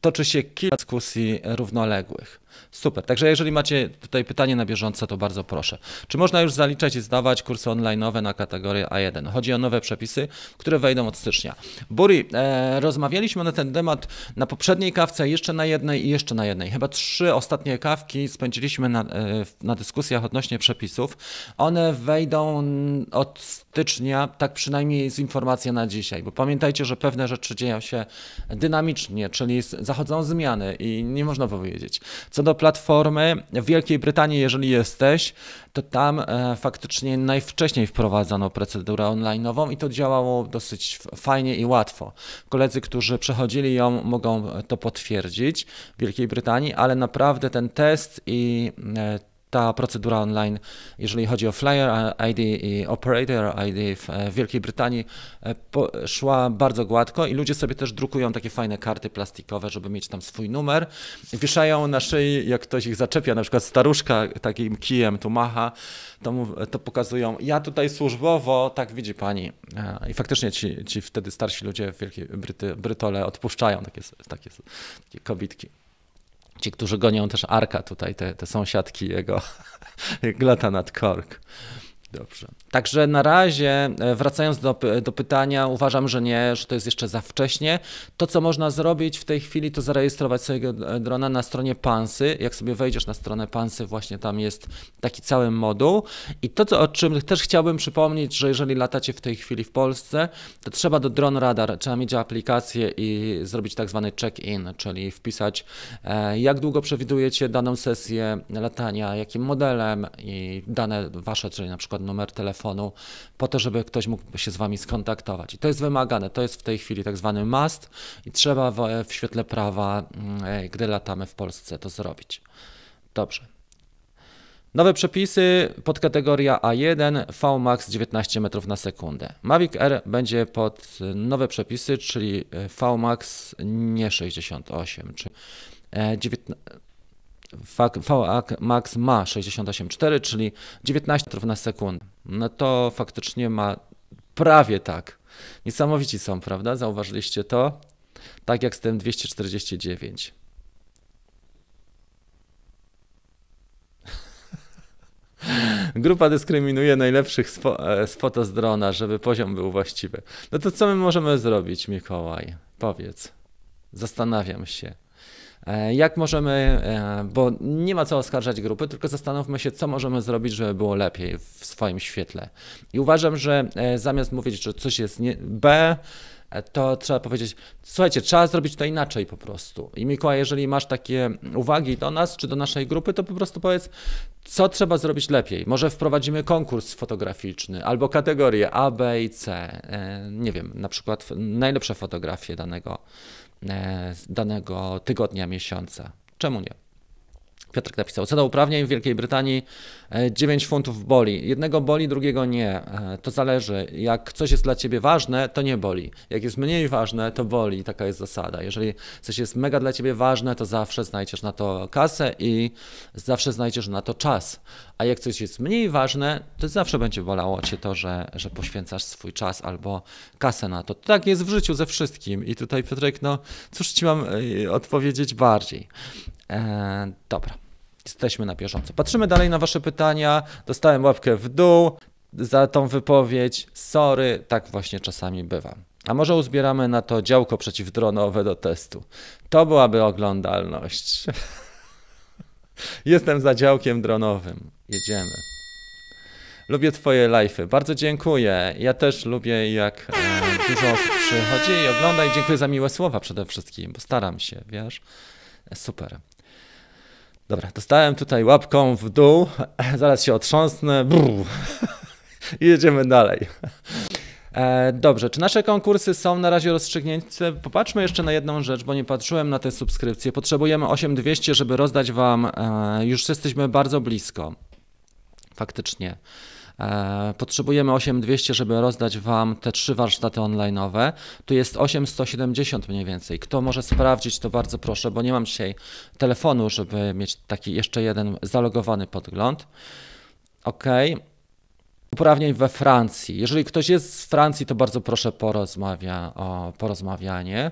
toczy się kilka dyskusji równoległych. Super. Także jeżeli macie tutaj pytanie na bieżąco, to bardzo proszę. Czy można już zaliczać i zdawać kursy online'owe na kategorię A1? Chodzi o nowe przepisy, które wejdą od stycznia. Buri, e, rozmawialiśmy na ten temat na poprzedniej kawce, jeszcze na jednej i jeszcze na jednej. Chyba trzy ostatnie kawki spędziliśmy na, e, na dyskusjach odnośnie przepisów. One wejdą od stycznia, tak przynajmniej jest informacja na dzisiaj, bo pamiętajcie, że pewne rzeczy dzieją się dynamicznie, czyli zachodzą zmiany i nie można powiedzieć. Co do platformy, w Wielkiej Brytanii, jeżeli jesteś, to tam e, faktycznie najwcześniej wprowadzono procedurę online'ową i to działało dosyć fajnie i łatwo. Koledzy, którzy przechodzili ją, mogą to potwierdzić w Wielkiej Brytanii, ale naprawdę ten test i e, ta procedura online, jeżeli chodzi o Flyer ID i Operator ID w Wielkiej Brytanii, e, szła bardzo gładko i ludzie sobie też drukują takie fajne karty plastikowe, żeby mieć tam swój numer. Wieszają na szyi, jak ktoś ich zaczepia, na przykład staruszka takim kijem tu macha, to, to pokazują, ja tutaj służbowo, tak widzi pani. E, I faktycznie ci, ci wtedy starsi ludzie w Wielkiej Bryty, Brytole odpuszczają takie, takie, takie kobitki ci, którzy gonią też Arka tutaj, te, te sąsiadki jego, *laughs* jak lata nad kork. Dobrze. Także na razie, e, wracając do, do pytania, uważam, że nie, że to jest jeszcze za wcześnie. To, co można zrobić w tej chwili, to zarejestrować swojego e, drona na stronie Pansy. Jak sobie wejdziesz na stronę Pansy, właśnie tam jest taki cały moduł. I to, co, o czym też chciałbym przypomnieć, że jeżeli latacie w tej chwili w Polsce, to trzeba do Drone Radar, trzeba mieć aplikację i zrobić tak zwany check-in, czyli wpisać, e, jak długo przewidujecie daną sesję latania, jakim modelem i dane wasze, czyli na przykład numer telefonu, po to, żeby ktoś mógł się z Wami skontaktować. I to jest wymagane, to jest w tej chwili tak zwany must i trzeba w, w świetle prawa, mm, e, gdy latamy w Polsce, to zrobić. Dobrze. Nowe przepisy podkategoria A1 Vmax 19 metrów na sekundę. Mavic R będzie pod nowe przepisy, czyli Vmax nie 68, czy 19, Max ma 68,4, czyli 19 metrów na sekundę. No to faktycznie ma prawie tak. Niesamowici są, prawda? Zauważyliście to? Tak jak z tym 249. *laughs* Grupa dyskryminuje najlepszych e, z foto z drona, żeby poziom był właściwy. No to co my możemy zrobić, Mikołaj? Powiedz. Zastanawiam się. E, jak możemy, e, bo nie ma co oskarżać grupy, tylko zastanówmy się, co możemy zrobić, żeby było lepiej w swoim świetle. I uważam, że e, zamiast mówić, że coś jest nie, B, to trzeba powiedzieć, słuchajcie, trzeba zrobić to inaczej po prostu. I Mikołaj, jeżeli masz takie uwagi do nas czy do naszej grupy, to po prostu powiedz, co trzeba zrobić lepiej. Może wprowadzimy konkurs fotograficzny albo kategorie A, B i C. Nie wiem, na przykład najlepsze fotografie danego danego tygodnia, miesiąca. Czemu nie? Piotr napisał, cena uprawnień w Wielkiej Brytanii 9 e, funtów boli. Jednego boli, drugiego nie. E, to zależy. Jak coś jest dla ciebie ważne, to nie boli. Jak jest mniej ważne, to boli. Taka jest zasada. Jeżeli coś jest mega dla ciebie ważne, to zawsze znajdziesz na to kasę i zawsze znajdziesz na to czas. A jak coś jest mniej ważne, to zawsze będzie bolało cię to, że, że poświęcasz swój czas albo kasę na to. Tak jest w życiu ze wszystkim. I tutaj Piotrek, no cóż ci mam e, odpowiedzieć bardziej. E, dobra, jesteśmy na bieżąco. Patrzymy dalej na Wasze pytania. Dostałem łapkę w dół za tą wypowiedź. Sorry, tak właśnie czasami bywa. A może uzbieramy na to działko przeciwdronowe do testu? To byłaby oglądalność. *laughs* Jestem za działkiem dronowym. Jedziemy. Lubię Twoje live'y. Bardzo dziękuję. Ja też lubię, jak e, dużo osób przychodzi i ogląda i dziękuję za miłe słowa przede wszystkim, bo staram się, wiesz. Super. Dobra, dostałem tutaj łapką w dół, *laughs* zaraz się otrząsnę *laughs* i jedziemy dalej. E, dobrze, czy nasze konkursy są na razie rozstrzygnięte? Popatrzmy jeszcze na jedną rzecz, bo nie patrzyłem na te subskrypcje. Potrzebujemy 8200, żeby rozdać Wam, e, już jesteśmy bardzo blisko. Faktycznie. E, potrzebujemy 8200, żeby rozdać Wam te trzy warsztaty online'owe. Tu jest 8170 mniej więcej. Kto może sprawdzić, to bardzo proszę, bo nie mam dzisiaj telefonu, żeby mieć taki jeszcze jeden zalogowany podgląd. OK. uprawnień we Francji. Jeżeli ktoś jest z Francji, to bardzo proszę porozmawia, o porozmawianie.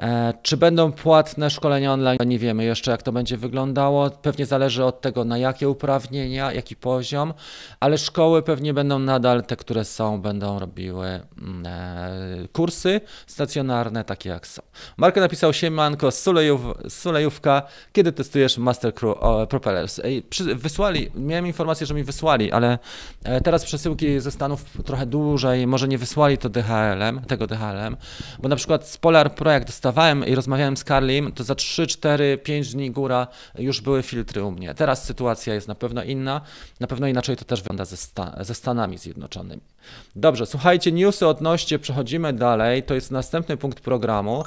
E, czy będą płatne szkolenia online? Nie wiemy jeszcze, jak to będzie wyglądało. Pewnie zależy od tego, na jakie uprawnienia, jaki poziom, ale szkoły pewnie będą nadal te, które są, będą robiły mm, e, kursy stacjonarne, takie jak są. Marko napisał Siemanko, Sulejów, Sulejówka, kiedy testujesz Master Crew Propellers? Wysłali, miałem informację, że mi wysłali, ale e, teraz przesyłki ze Stanów trochę dłużej, może nie wysłali to DHL-em, tego DHL-em, bo na przykład z Polar Pro, jak dostawałem i rozmawiałem z Carlim, to za 3, 4, 5 dni góra już były filtry u mnie. Teraz sytuacja jest na pewno inna. Na pewno inaczej to też wygląda ze, ze Stanami Zjednoczonymi. Dobrze, słuchajcie, newsy odnośnie, przechodzimy dalej. To jest następny punkt programu.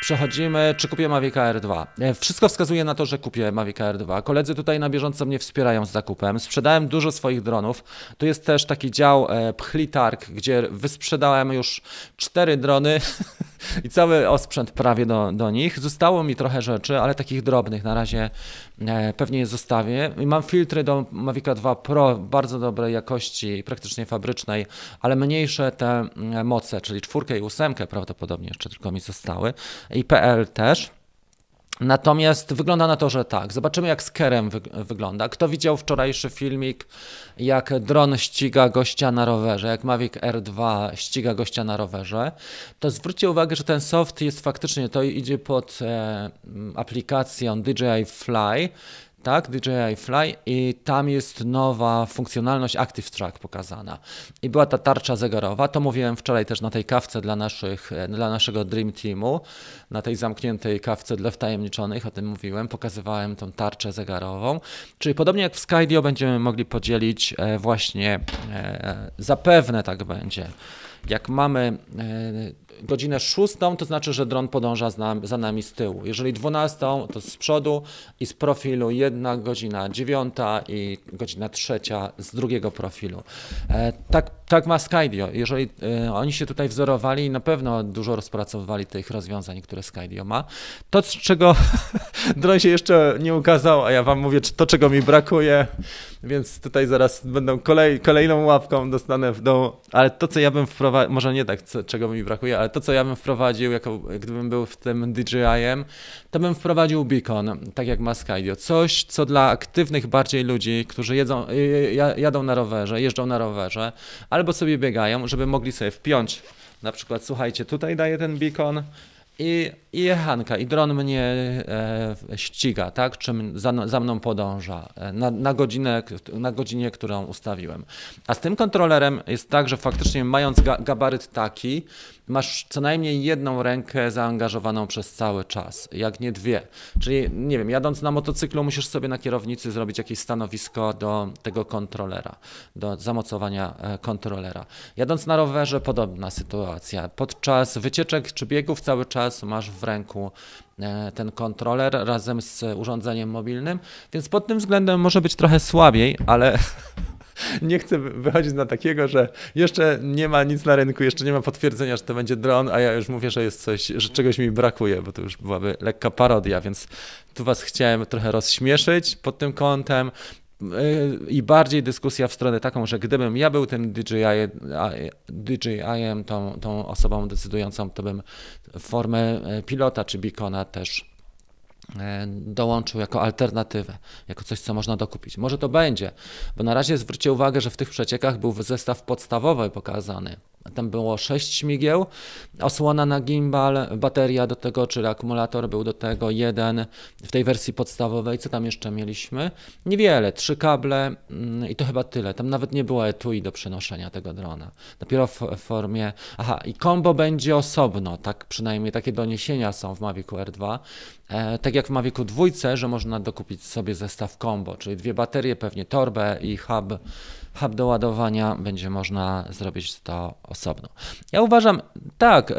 Przechodzimy, czy kupię Mavic Air 2. E, wszystko wskazuje na to, że kupię Mavic Air 2. Koledzy tutaj na bieżąco mnie wspierają z zakupem. Sprzedałem dużo swoich dronów. Tu jest też taki dział e, Pchlitarg, gdzie wysprzedałem już cztery drony *laughs* i cały osprzęt prawie do, do nich. Zostało mi trochę rzeczy, ale takich drobnych na razie e, pewnie je zostawię. I mam filtry do Mavic 2 Pro bardzo dobrej jakości, praktycznie fabrycznej, ale mniejsze te moce, czyli czwórkę i ósemkę prawdopodobnie jeszcze tylko mi zostały i PL też. Natomiast wygląda na to, że tak. Zobaczymy, jak z Kerem wy wygląda. Kto widział wczorajszy filmik, jak dron ściga gościa na rowerze, jak Mavic R2 ściga gościa na rowerze, to zwróćcie uwagę, że ten soft jest faktycznie, to idzie pod e, aplikacją DJI Fly, tak, DJI Fly i tam jest nowa funkcjonalność Active Track pokazana. I była ta tarcza zegarowa, to mówiłem wczoraj też na tej kawce dla, naszych, dla naszego Dream Teamu, na tej zamkniętej kawce dla wtajemniczonych, o tym mówiłem, pokazywałem tą tarczę zegarową, czyli podobnie jak w Skydio będziemy mogli podzielić e, właśnie, e, zapewne tak będzie, jak mamy e, godzinę szóstą, to znaczy, że dron podąża za nami z tyłu. Jeżeli dwunastą, to z przodu i z profilu jedna godzina dziewiąta i godzina trzecia z drugiego profilu. E, tak, tak ma Skydio. Jeżeli e, oni się tutaj wzorowali i na pewno dużo rozpracowywali tych rozwiązań, które Skydio ma, to z czego *laughs* dron się jeszcze nie ukazał, a ja wam mówię, to czego mi brakuje, więc tutaj zaraz będą kolej, kolejną łapką dostanę w dół, ale to co ja bym wprowadził, może nie tak, co, czego mi brakuje, ale to co ja bym wprowadził, jako, gdybym był w tym DJI-em, to bym wprowadził beacon, tak jak ma Skydio. Coś, co dla aktywnych bardziej ludzi, którzy jedzą, jadą na rowerze, jeżdżą na rowerze, albo sobie biegają, żeby mogli sobie wpiąć na przykład, słuchajcie, tutaj daję ten beacon, i, i jechanka, i dron mnie e, ściga, tak? Czym za, za mną podąża e, na, na, godzinę, na godzinie, którą ustawiłem. A z tym kontrolerem jest tak, że faktycznie mając ga, gabaryt taki, masz co najmniej jedną rękę zaangażowaną przez cały czas, jak nie dwie. Czyli, nie wiem, jadąc na motocyklu, musisz sobie na kierownicy zrobić jakieś stanowisko do tego kontrolera, do zamocowania e, kontrolera. Jadąc na rowerze, podobna sytuacja. Podczas wycieczek czy biegów cały czas masz w ręku e, ten kontroler razem z urządzeniem mobilnym, więc pod tym względem może być trochę słabiej, ale *laughs* nie chcę wychodzić na takiego, że jeszcze nie ma nic na rynku, jeszcze nie ma potwierdzenia, że to będzie dron, a ja już mówię, że jest coś, że czegoś mi brakuje, bo to już byłaby lekka parodia, więc tu was chciałem trochę rozśmieszyć pod tym kątem i bardziej dyskusja w stronę taką, że gdybym ja był tym DJI, DJI-em, tą, tą osobą decydującą, to bym formę pilota czy beacona też E, dołączył jako alternatywę, jako coś, co można dokupić. Może to będzie, bo na razie zwróćcie uwagę, że w tych przeciekach był zestaw podstawowy pokazany. Tam było sześć śmigieł, osłona na gimbal, bateria do tego, czyli akumulator był do tego jeden w tej wersji podstawowej. Co tam jeszcze mieliśmy? Niewiele, trzy kable mm, i to chyba tyle. Tam nawet nie było etui do przenoszenia tego drona. Dopiero w formie. Aha, i combo będzie osobno, tak przynajmniej takie doniesienia są w Mavicu R2. E, tak jak w Mavicu 2, że można dokupić sobie zestaw combo, czyli dwie baterie, pewnie torbę i hub hub do ładowania, będzie można zrobić to osobno. Ja uważam, tak, e,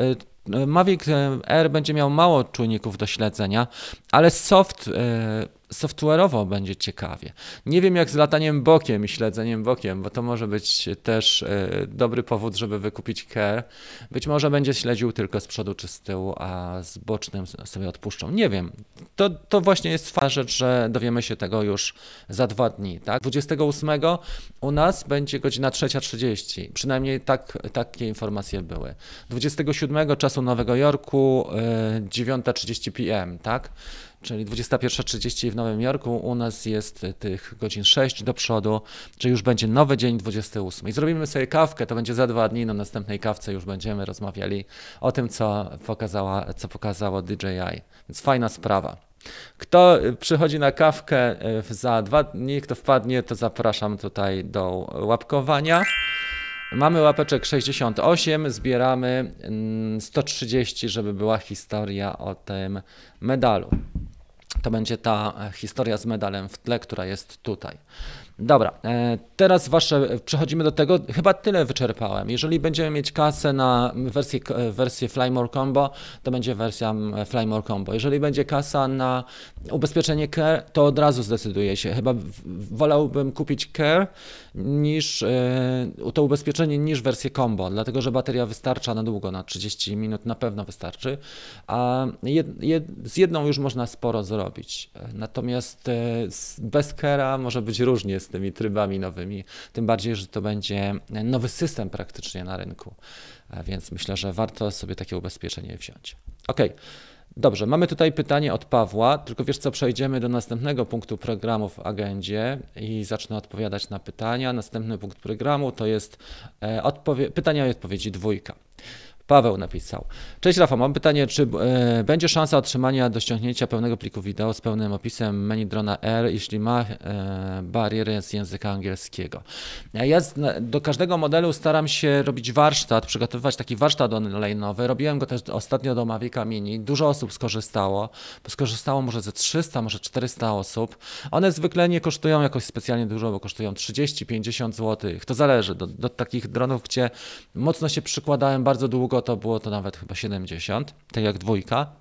Mavic Air będzie miał mało czujników do śledzenia, ale soft, e, software'owo będzie ciekawie. Nie wiem jak z lataniem bokiem i śledzeniem bokiem, bo to może być też e, dobry powód, żeby wykupić care. Być może będzie śledził tylko z przodu czy z tyłu, a z bocznym sobie odpuszczą. Nie wiem. To, to właśnie jest fajna rzecz, że dowiemy się tego już za dwa dni. Tak? 28 u nas będzie godzina 3.30. Przynajmniej tak, takie informacje były. 27 czasu Nowego Jorku 9.30 e, PM, tak? Czyli 21.30 w Nowym Jorku. U nas jest tych godzin 6 do przodu, czyli już będzie nowy dzień 28. I zrobimy sobie kawkę, to będzie za dwa dni. Na następnej kawce już będziemy rozmawiali o tym, co, pokazała, co pokazało DJI. Więc fajna sprawa. Kto przychodzi na kawkę e, za dwa dni, kto wpadnie, to zapraszam tutaj do łapkowania. Mamy łapeczek 68, zbieramy 130, mm, żeby była historia o tym medalu. To będzie ta historia z medalem w tle, która jest tutaj. Dobra, e, teraz wasze, przechodzimy do tego, chyba tyle wyczerpałem. Jeżeli będziemy mieć kasę na wersję, wersję Flymore Combo, to będzie wersja Flymore Combo. Jeżeli będzie kasa na ubezpieczenie Care, to od razu zdecyduję się. Chyba wolałbym kupić Care niż e, to ubezpieczenie niż wersję Combo, dlatego że bateria wystarcza na długo, na 30 minut na pewno wystarczy, a jed, jed, z jedną już można sporo zrobić. Natomiast e, bez Care'a może być różnie z tymi trybami nowymi, tym bardziej, że to będzie nowy system praktycznie na rynku, więc myślę, że warto sobie takie ubezpieczenie wziąć. Ok. Dobrze, mamy tutaj pytanie od Pawła, tylko wiesz co, przejdziemy do następnego punktu programu w agendzie i zacznę odpowiadać na pytania. Następny punkt programu to jest e, pytania i odpowiedzi dwójka. Paweł napisał. Cześć Rafał, mam pytanie, czy e, będzie szansa otrzymania do ściągnięcia pełnego pliku wideo z pełnym opisem menu drona R, jeśli ma e, barierę z języka angielskiego? Ja do każdego modelu staram się robić warsztat, przygotowywać taki warsztat online'owy. Robiłem go też ostatnio do Mavica Mini. Dużo osób skorzystało. Skorzystało może ze 300, może 400 osób. One zwykle nie kosztują jakoś specjalnie dużo, bo kosztują 30-50 zł. To zależy. Do, do takich dronów, gdzie mocno się przykładałem bardzo długo to było to nawet chyba 70, tak jak dwójka.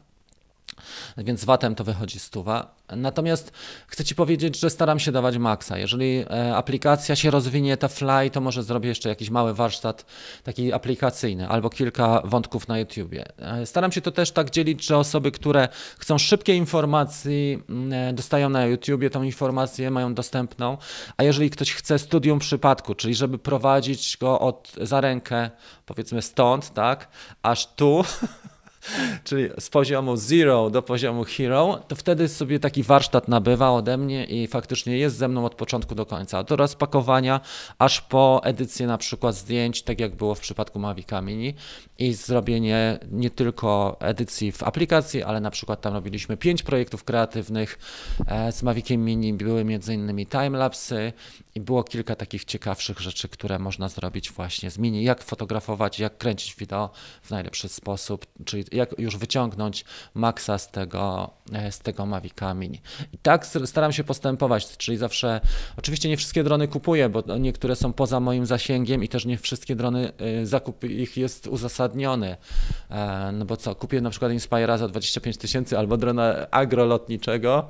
Więc watem to wychodzi stuwa. Natomiast chcę Ci powiedzieć, że staram się dawać maksa. Jeżeli e, aplikacja się rozwinie, ta fly, to może zrobię jeszcze jakiś mały warsztat taki aplikacyjny albo kilka wątków na YouTubie. E, staram się to też tak dzielić, że osoby, które chcą szybkiej informacji, mm, e, dostają na YouTubie tą informację, mają dostępną, a jeżeli ktoś chce studium przypadku, czyli żeby prowadzić go od za rękę, powiedzmy stąd, tak, aż tu, *laughs* *laughs* czyli z poziomu zero do poziomu hero, to wtedy sobie taki warsztat nabywa ode mnie i faktycznie jest ze mną od początku do końca. Od rozpakowania aż po edycję na przykład zdjęć, tak jak było w przypadku Mavica Mini i zrobienie nie tylko edycji w aplikacji, ale na przykład tam robiliśmy pięć projektów kreatywnych e, z Maviciem Mini, były między innymi timelapsy i było kilka takich ciekawszych rzeczy, które można zrobić właśnie z Mini, jak fotografować, jak kręcić wideo w najlepszy sposób, czyli jak już wyciągnąć maksa z tego, e, z tego Mavica Mini. I tak staram się postępować, czyli zawsze, oczywiście nie wszystkie drony kupuję, bo niektóre są poza moim zasięgiem i też nie wszystkie drony, e, zakup ich jest uzasadniony. E, no bo co, kupię na przykład Inspira za 25 tysięcy albo drona agrolotniczego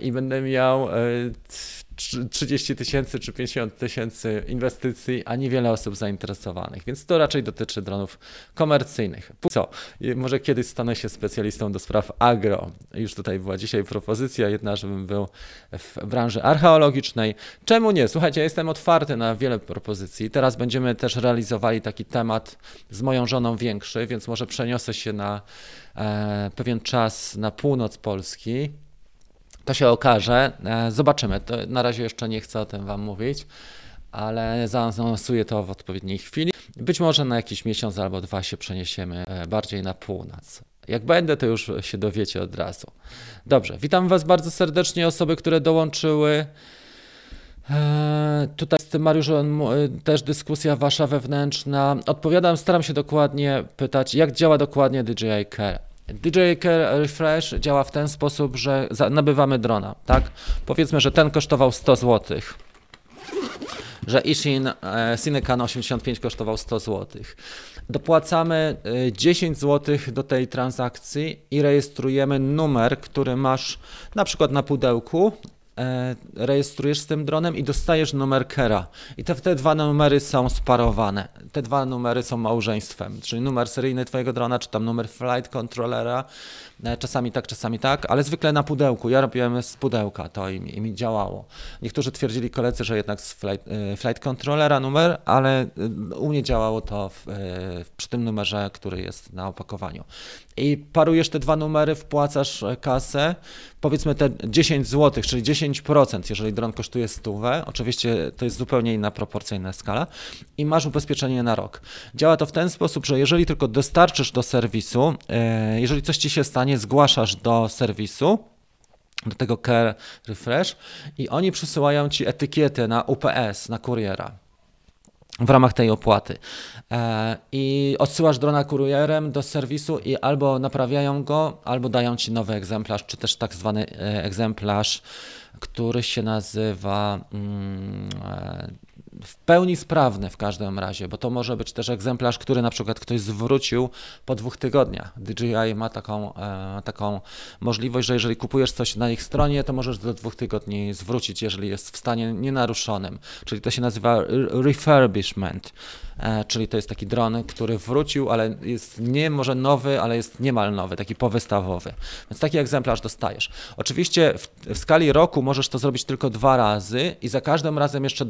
i będę miał 30 tysięcy czy 50 tysięcy inwestycji, a niewiele osób zainteresowanych, więc to raczej dotyczy dronów komercyjnych. Co? Może kiedyś stanę się specjalistą do spraw agro. Już tutaj była dzisiaj propozycja jedna, żebym był w branży archeologicznej. Czemu nie? Słuchajcie, ja jestem otwarty na wiele propozycji. Teraz będziemy też realizowali taki temat z moją żoną większy, więc może przeniosę się na e, pewien czas na północ Polski to się okaże. E, zobaczymy. To na razie jeszcze nie chcę o tym Wam mówić, ale zaanonsuję to w odpowiedniej chwili. Być może na jakiś miesiąc albo dwa się przeniesiemy e, bardziej na północ. Jak będę, to już się dowiecie od razu. Dobrze, witam Was bardzo serdecznie, osoby, które dołączyły. Eee, tutaj z tym Mariuszem też dyskusja wasza wewnętrzna. Odpowiadam, staram się dokładnie pytać, jak działa dokładnie DJI Care. DJI Refresh działa w ten sposób, że nabywamy drona, tak? Powiedzmy, że ten kosztował 100 zł. że Ishin e, Cinecan 85 kosztował 100 zł. Dopłacamy 10 zł do tej transakcji i rejestrujemy numer, który masz na przykład na pudełku E, rejestrujesz z tym dronem i dostajesz numer kera. I te, te dwa numery są sparowane. Te dwa numery są małżeństwem, czyli numer seryjny twojego drona, czy tam numer flight controllera. E, czasami tak, czasami tak, ale zwykle na pudełku. Ja robiłem z pudełka to i i mi działało. Niektórzy twierdzili koledzy, że jednak z flight, e, flight controllera numer, ale u mnie działało to w, przy tym numerze, który jest na opakowaniu. I parujesz te dwa numery, wpłacasz kasę, powiedzmy te 10 zł, czyli 10%, jeżeli dron kosztuje stówę, oczywiście to jest zupełnie inna proporcyjna skala, i masz ubezpieczenie na rok. Działa to w ten sposób, że jeżeli tylko dostarczysz do serwisu, e, jeżeli coś ci się stanie, zgłaszasz do serwisu, do tego Care Refresh i oni przysyłają ci etykietę na UPS, na kuriera w ramach tej opłaty. E, I odsyłasz drona kurierem do serwisu i albo naprawiają go, albo dają ci nowy egzemplarz, czy też tak zwany e, egzemplarz, który się nazywa mm, e, w pełni sprawny w każdym razie, bo to może być też egzemplarz, który na przykład ktoś zwrócił po dwóch tygodniach. DJI ma taką, e, taką możliwość, że jeżeli kupujesz coś na ich stronie, to możesz do dwóch tygodni zwrócić, jeżeli jest w stanie nienaruszonym. Czyli to się nazywa refurbishment. E, czyli to jest taki dron, który wrócił, ale jest nie może nowy, ale jest niemal nowy, taki powystawowy. Więc taki egzemplarz dostajesz. Oczywiście w, w skali roku możesz to zrobić tylko dwa razy i za każdym razem jeszcze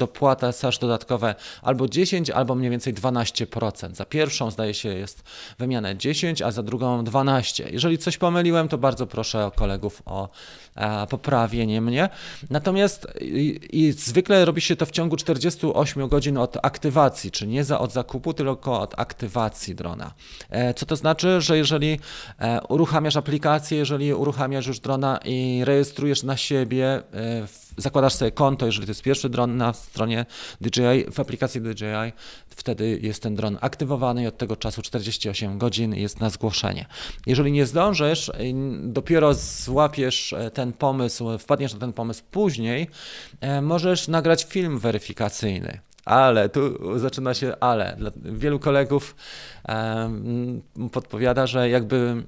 dodatkowe albo 10, albo mniej więcej 12%. Za pierwszą zdaje się jest wymianę 10, a za drugą 12. Jeżeli coś pomyliłem, to bardzo proszę o kolegów o e, poprawienie mnie. Natomiast i, i zwykle robi się to w ciągu 48 godzin od aktywacji, czy nie za od zakupu, tylko od aktywacji drona. E, co to znaczy, że jeżeli e, uruchamiasz aplikację, jeżeli uruchamiasz już drona i rejestrujesz na siebie, e, zakładasz sobie konto, jeżeli to jest pierwszy dron na stronie DJI, w aplikacji DJI, wtedy jest ten dron aktywowany i od tego czasu 48 godzin jest na zgłoszenie. Jeżeli nie zdążysz, dopiero złapiesz ten pomysł, wpadniesz na ten pomysł później, możesz nagrać film weryfikacyjny ale, tu zaczyna się ale. Dla wielu kolegów podpowiada, że jakby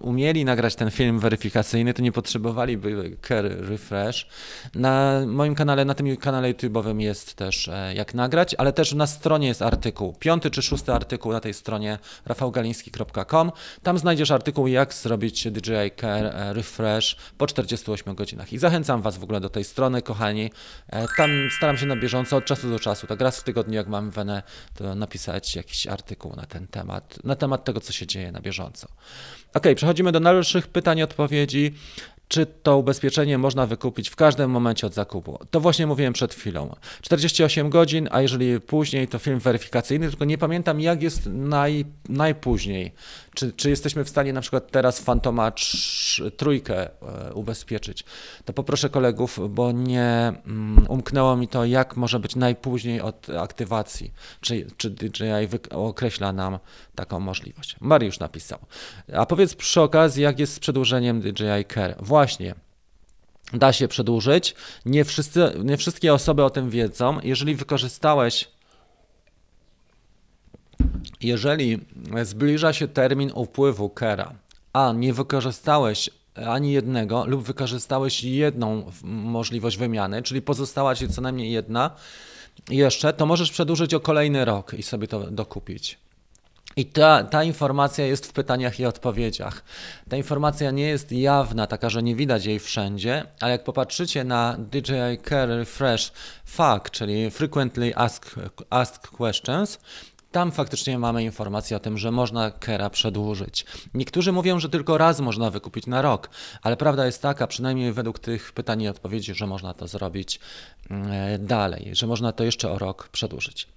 umieli nagrać ten film weryfikacyjny, to nie potrzebowaliby care refresh. Na moim kanale, na tym kanale YouTube'owym jest też e, jak nagrać, ale też na stronie jest artykuł, piąty czy szósty artykuł na tej stronie rafałgaliński.com. Tam znajdziesz artykuł, jak zrobić DJI Care e, Refresh po 48 godzinach. I zachęcam Was w ogóle do tej strony, kochani. E, tam staram się na bieżąco od czasu do czasu, tak raz w tygodniu, jak mam wenę, to napisać jakiś artykuł na ten temat, na temat tego, co się dzieje na bieżąco. Ok, przechodzimy do dalszych pytań i odpowiedzi czy to ubezpieczenie można wykupić w każdym momencie od zakupu. To właśnie mówiłem przed chwilą. 48 godzin, a jeżeli później, to film weryfikacyjny, tylko nie pamiętam, jak jest naj, najpóźniej. Czy, czy jesteśmy w stanie na przykład teraz Fantoma trójkę e, ubezpieczyć. To poproszę kolegów, bo nie um, umknęło mi to, jak może być najpóźniej od aktywacji. Czy, czy DJI określa nam taką możliwość. Mariusz napisał. A powiedz przy okazji, jak jest z przedłużeniem DJI Care. Właśnie. Da się przedłużyć. Nie, wszyscy, nie wszystkie osoby o tym wiedzą. Jeżeli wykorzystałeś jeżeli zbliża się termin upływu Kera, a nie wykorzystałeś ani jednego lub wykorzystałeś jedną możliwość wymiany, czyli pozostała ci co najmniej jedna jeszcze, to możesz przedłużyć o kolejny rok i sobie to dokupić. I ta, ta informacja jest w pytaniach i odpowiedziach. Ta informacja nie jest jawna, taka, że nie widać jej wszędzie, ale jak popatrzycie na DJI Care Refresh FAQ, czyli Frequently Asked, asked Questions, tam faktycznie mamy informację o tym, że można Kera przedłużyć. Niektórzy mówią, że tylko raz można wykupić na rok, ale prawda jest taka, przynajmniej według tych pytań i odpowiedzi, że można to zrobić mm, dalej, że można to jeszcze o rok przedłużyć.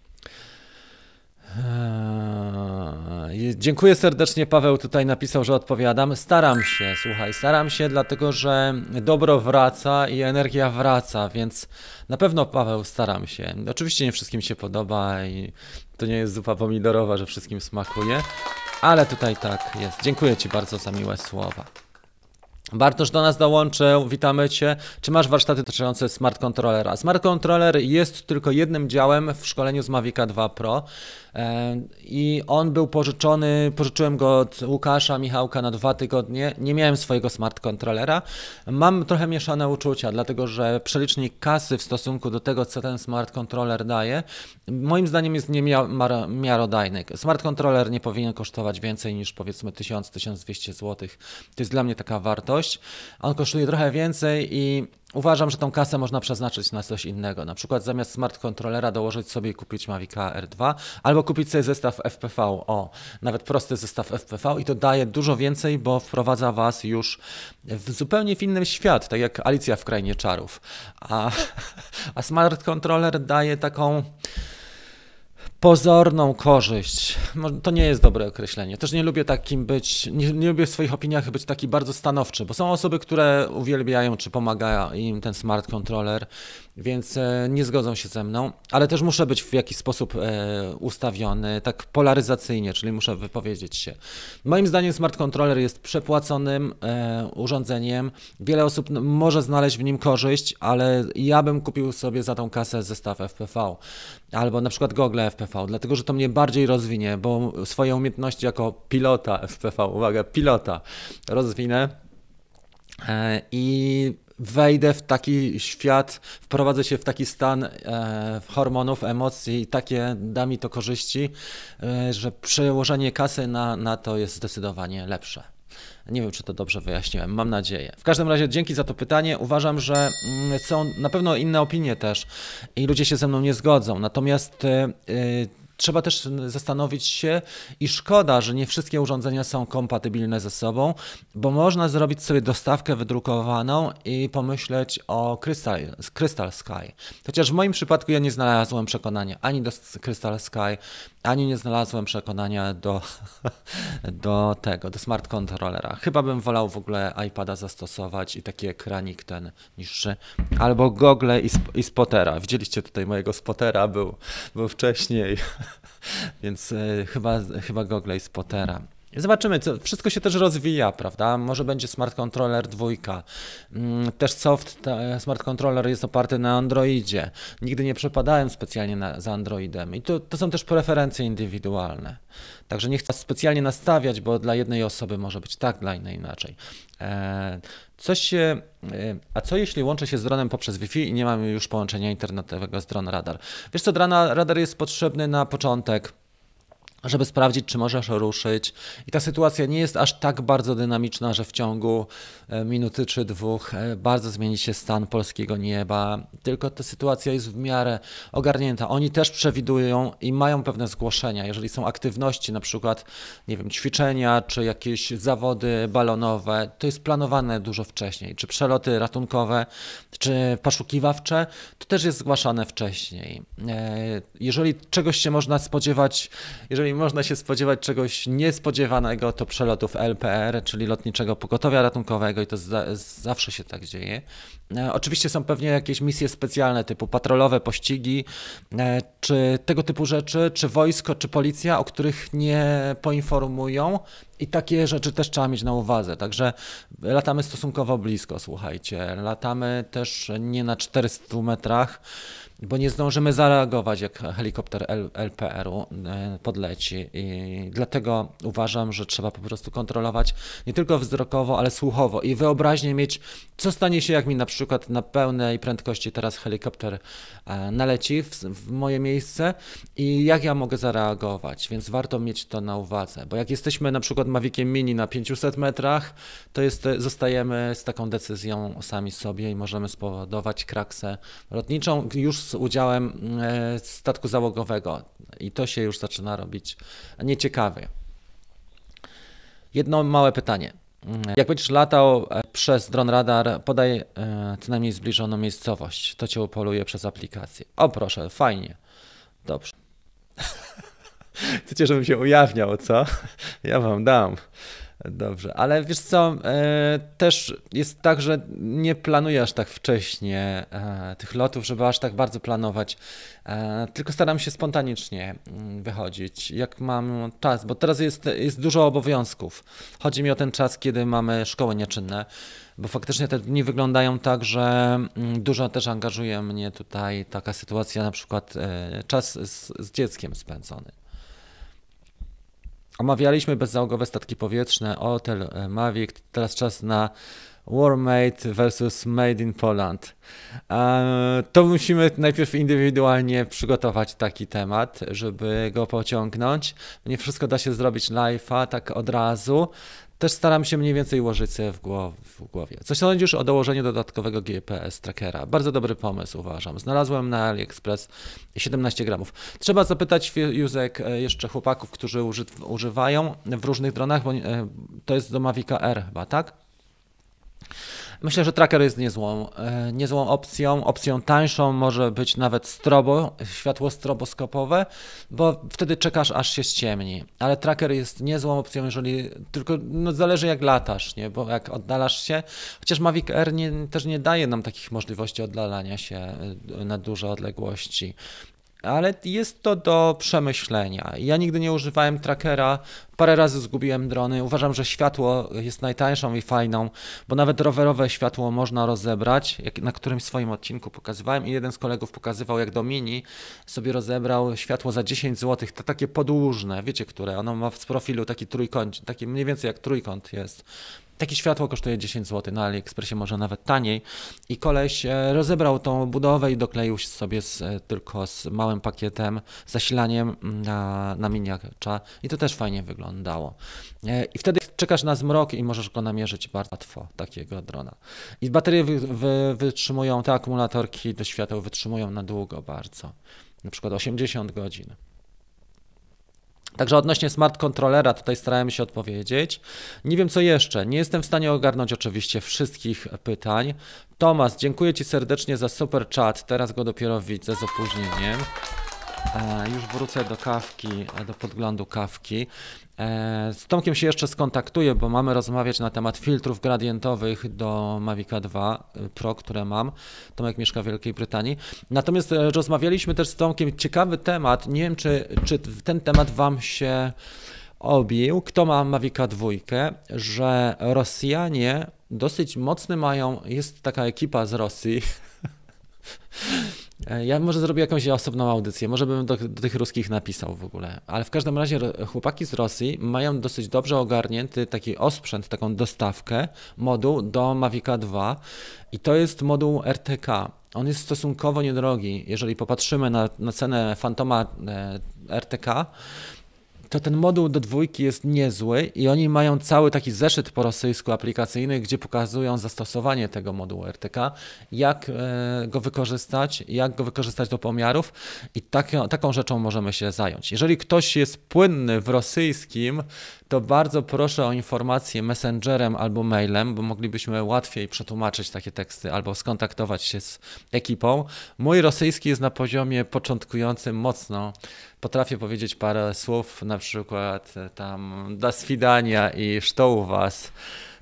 Eee, dziękuję serdecznie. Paweł tutaj napisał, że odpowiadam. Staram się, słuchaj, staram się, dlatego że dobro wraca i energia wraca, więc na pewno, Paweł, staram się. Oczywiście nie wszystkim się podoba i to nie jest zupa pomidorowa, że wszystkim smakuje, ale tutaj tak jest. Dziękuję Ci bardzo za miłe słowa. Bartosz do nas dołączył, witamy Cię. Czy masz warsztaty dotyczące smart controllera? Smart controller jest tylko jednym działem w szkoleniu z Mavica 2 Pro i on był pożyczony, pożyczyłem go od Łukasza Michałka na dwa tygodnie. Nie miałem swojego smart controllera. Mam trochę mieszane uczucia, dlatego że przelicznik kasy w stosunku do tego, co ten smart controller daje, moim zdaniem jest niemiarodajny. Smart controller nie powinien kosztować więcej niż powiedzmy 1000-1200 zł. To jest dla mnie taka wartość. On kosztuje trochę więcej i uważam, że tą kasę można przeznaczyć na coś innego. Na przykład zamiast smart kontrolera dołożyć sobie i kupić Mavica R2 albo kupić sobie zestaw FPV. O, nawet prosty zestaw FPV i to daje dużo więcej, bo wprowadza Was już w zupełnie inny świat, tak jak Alicja w Krainie Czarów. A, *laughs* a smart controller daje taką pozorną korzyść. To nie jest dobre określenie. Też nie lubię takim być, nie, nie, lubię w swoich opiniach być taki bardzo stanowczy, bo są osoby, które uwielbiają czy pomaga im ten smart controller więc e, nie zgodzą się ze mną, ale też muszę być w jakiś sposób e, ustawiony, tak polaryzacyjnie, czyli muszę wypowiedzieć się. Moim zdaniem smart controller jest przepłaconym e, urządzeniem. Wiele osób może znaleźć w nim korzyść, ale ja bym kupił sobie za tą kasę zestaw FPV albo na przykład gogle FPV, dlatego że to mnie bardziej rozwinie, bo swoje umiejętności jako pilota FPV, uwaga, pilota rozwinę. I wejdę w taki świat, wprowadzę się w taki stan e, hormonów, emocji i takie da mi to korzyści, e, że przełożenie kasy na, na to jest zdecydowanie lepsze. Nie wiem, czy to dobrze wyjaśniłem, mam nadzieję. W każdym razie dzięki za to pytanie. Uważam, że mm, są na pewno inne opinie też i ludzie się ze mną nie zgodzą. Natomiast e, trzeba też zastanowić się i szkoda, że nie wszystkie urządzenia są kompatybilne ze sobą, bo można zrobić sobie dostawkę wydrukowaną i pomyśleć o Crystal, Crystal Sky. Chociaż w moim przypadku ja nie znalazłem przekonania ani do Crystal Sky, ani nie znalazłem przekonania do, *laughs* do tego, do smart controllera. Chyba bym wolał w ogóle iPada zastosować i taki ekranik ten niższy, albo gogle i, sp i spotera. Widzieliście tutaj mojego spotera, był, był wcześniej, *laughs* więc y, chyba, chyba gogle i spotera. Zobaczymy, co, wszystko się też rozwija, prawda? Może będzie smart controller dwójka. Mm, też soft smart controller jest oparty na Androidzie. Nigdy nie przepadałem specjalnie na, za Androidem i to, to są też preferencje indywidualne. Także nie chcę specjalnie nastawiać, bo dla jednej osoby może być tak, dla innej inaczej. E, coś się, e, a co jeśli łączę się z dronem poprzez Wi-Fi i nie mamy już połączenia internetowego z dron radar? Wiesz co, drona radar jest potrzebny na początek żeby sprawdzić, czy możesz ruszyć. I ta sytuacja nie jest aż tak bardzo dynamiczna, że w ciągu e, minuty czy dwóch e, bardzo zmieni się stan polskiego nieba, tylko ta sytuacja jest w miarę ogarnięta. Oni też przewidują i mają pewne zgłoszenia. Jeżeli są aktywności, na przykład, nie wiem, ćwiczenia, czy jakieś zawody balonowe, to jest planowane dużo wcześniej. Czy przeloty ratunkowe, czy poszukiwawcze, to też jest zgłaszane wcześniej. E, jeżeli czegoś się można spodziewać, jeżeli można się spodziewać czegoś niespodziewanego, to przelotów LPR, czyli lotniczego pogotowia ratunkowego i to za, zawsze się tak dzieje. E, oczywiście są pewnie jakieś misje specjalne typu patrolowe pościgi, e, czy tego typu rzeczy, czy wojsko, czy policja, o których nie poinformują i takie rzeczy też trzeba mieć na uwadze. Także latamy stosunkowo blisko, słuchajcie. Latamy też nie na 400 metrach bo nie zdążymy zareagować, jak helikopter LPR-u e, podleci. I dlatego uważam, że trzeba po prostu kontrolować nie tylko wzrokowo, ale słuchowo i wyobraźnie mieć, co stanie się, jak mi na przykład na pełnej prędkości teraz helikopter naleci w, w moje miejsce i jak ja mogę zareagować. Więc warto mieć to na uwadze, bo jak jesteśmy na przykład Maviciem Mini na 500 metrach, to jest, zostajemy z taką decyzją sami sobie i możemy spowodować kraksę lotniczą już z udziałem e, statku załogowego i to się już zaczyna robić nieciekawie. Jedno małe pytanie. Jak będziesz latał e, przez dron radar, podaj e, co najmniej zbliżoną miejscowość. To cię upoluje przez aplikację. O proszę, fajnie. Dobrze. *laughs* Chcecie, żebym się ujawniał, co? Ja wam dam. Dobrze, ale wiesz co, e, też jest tak, że nie planuję aż tak wcześnie e, tych lotów, żeby aż tak bardzo planować, e, tylko staram się spontanicznie mm, wychodzić, jak mam czas, bo teraz jest, jest dużo obowiązków. Chodzi mi o ten czas, kiedy mamy szkoły nieczynne, bo faktycznie te dni wyglądają tak, że mm, dużo też angażuje mnie tutaj taka sytuacja, na przykład czas z, z dzieckiem spędzony. Omawialiśmy bezzałogowe statki powietrzne, Hotel e, Mavic, teraz czas na Warmate versus Made in Poland. E, to musimy najpierw indywidualnie przygotować taki temat, żeby go pociągnąć. Nie wszystko da się zrobić live'a tak od razu, też staram się mniej więcej ułożyć sobie w, głow, w głowie. Co sądzisz o dołożeniu dodatkowego GPS trackera? Bardzo dobry pomysł uważam. Znalazłem na AliExpress 17 gramów. Trzeba zapytać Józek e, jeszcze chłopaków, którzy uży, używają w różnych dronach, bo e, to jest do Mavica R chyba, tak? Myślę, że tracker jest niezłą, e, niezłą opcją. Opcją tańszą może być nawet strobo, światło stroboskopowe, bo wtedy czekasz aż się ściemni. Ale tracker jest niezłą opcją, jeżeli tylko no zależy jak latasz, nie? bo jak oddalasz się, chociaż Mavic Air nie, też nie daje nam takich możliwości oddalania się e, na duże odległości ale jest to do przemyślenia. Ja nigdy nie używałem trackera, parę razy zgubiłem drony. Uważam, że światło jest najtańszą i fajną, bo nawet rowerowe światło można rozebrać. Jak na którymś swoim odcinku pokazywałem i jeden z kolegów pokazywał, jak do Mini sobie rozebrał światło za 10 zł, to takie podłużne, wiecie które, ono ma w profilu taki trójkąt, taki mniej więcej jak trójkąt jest. Takie światło kosztuje 10 zł, na AliExpressie może nawet taniej. I koleś e, rozebrał tą budowę i dokleił sobie z, e, tylko z małym pakietem, zasilaniem na, na miniacza i to też fajnie wyglądało. E, I wtedy czekasz na zmrok i możesz go namierzyć bardzo łatwo, takiego drona. I baterie wy, wy, wytrzymują, te akumulatorki do świateł wytrzymują na długo bardzo, na przykład 80 godzin. Także odnośnie smart kontrolera tutaj starałem się odpowiedzieć. Nie wiem co jeszcze. Nie jestem w stanie ogarnąć oczywiście wszystkich pytań. Tomas, dziękuję Ci serdecznie za super chat. Teraz go dopiero widzę z opóźnieniem. E, już wrócę do kawki, do podglądu kawki. E, z Tomkiem się jeszcze skontaktuję, bo mamy rozmawiać na temat filtrów gradientowych do Mavica 2 e, Pro, które mam. Tomek mieszka w Wielkiej Brytanii. Natomiast rozmawialiśmy też z Tomkiem, ciekawy temat, nie wiem czy, czy ten temat Wam się obił, kto ma Mavica 2, że Rosjanie dosyć mocny mają, jest taka ekipa z Rosji, E, *laughs* ja może zrobię jakąś osobną audycję, może bym do, do, tych ruskich napisał w ogóle, ale w każdym razie chłopaki z Rosji mają dosyć dobrze ogarnięty taki osprzęt, taką dostawkę, moduł do Mavica 2 i to jest moduł RTK. On jest stosunkowo niedrogi, jeżeli popatrzymy na, na cenę Fantoma e, RTK, to ten moduł do dwójki jest niezły i oni mają cały taki zeszyt po rosyjsku aplikacyjny, gdzie pokazują zastosowanie tego modułu RTK, jak e, go wykorzystać, jak go wykorzystać do pomiarów i tak, taką rzeczą możemy się zająć. Jeżeli ktoś jest płynny w rosyjskim, to bardzo proszę o informację messengerem albo mailem, bo moglibyśmy łatwiej przetłumaczyć takie teksty albo skontaktować się z ekipą. Mój rosyjski jest na poziomie początkującym mocno. Potrafię powiedzieć parę słów, na przykład e, tam do swidania i sztoł was.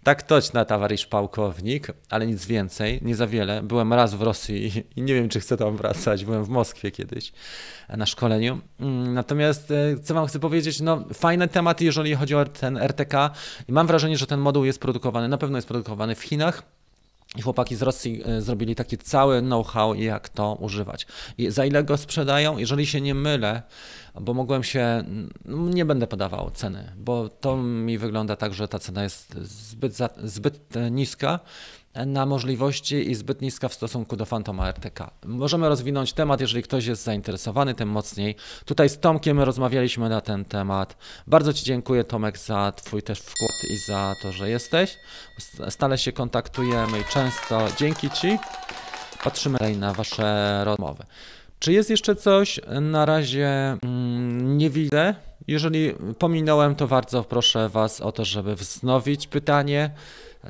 Tak toczna, towarzysz pałkownik, ale nic więcej, nie za wiele. Byłem raz w Rosji i nie wiem, czy chcę tam wracać. Byłem w Moskwie kiedyś na szkoleniu. Mm, natomiast e, co wam chcę powiedzieć, no fajny temat, jeżeli chodzi o ten RTK i mam wrażenie, że ten moduł jest produkowany, na pewno jest produkowany w Chinach. I chłopaki z Rosji e, zrobili taki cały know-how, jak to używać. I za ile go sprzedają? Jeżeli się nie mylę, bo mogłem się, nie będę podawał ceny, bo to mi wygląda tak, że ta cena jest zbyt, za, zbyt e, niska na możliwości i zbyt niska w stosunku do Fantoma RTK. Możemy rozwinąć temat, jeżeli ktoś jest zainteresowany, tym mocniej. Tutaj z Tomkiem rozmawialiśmy na ten temat. Bardzo Ci dziękuję Tomek za Twój też wkład i za to, że jesteś. Stale się kontaktujemy i często dzięki Ci patrzymy na Wasze rozmowy. Czy jest jeszcze coś? Na razie mm, nie widzę. Jeżeli pominąłem, to bardzo proszę Was o to, żeby wznowić pytanie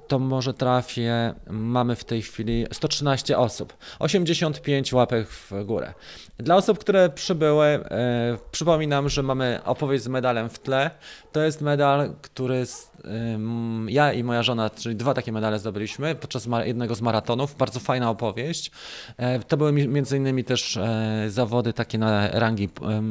to może trafię. Mamy w tej chwili 113 osób, 85 łapek w górę. Dla osób, które przybyły, e, przypominam, że mamy opowieść z medalem w tle. To jest medal, który z, e, ja i moja żona, czyli dwa takie medale zdobyliśmy podczas jednego z maratonów. Bardzo fajna opowieść. E, to były między innymi też e, zawody takie na rangi e,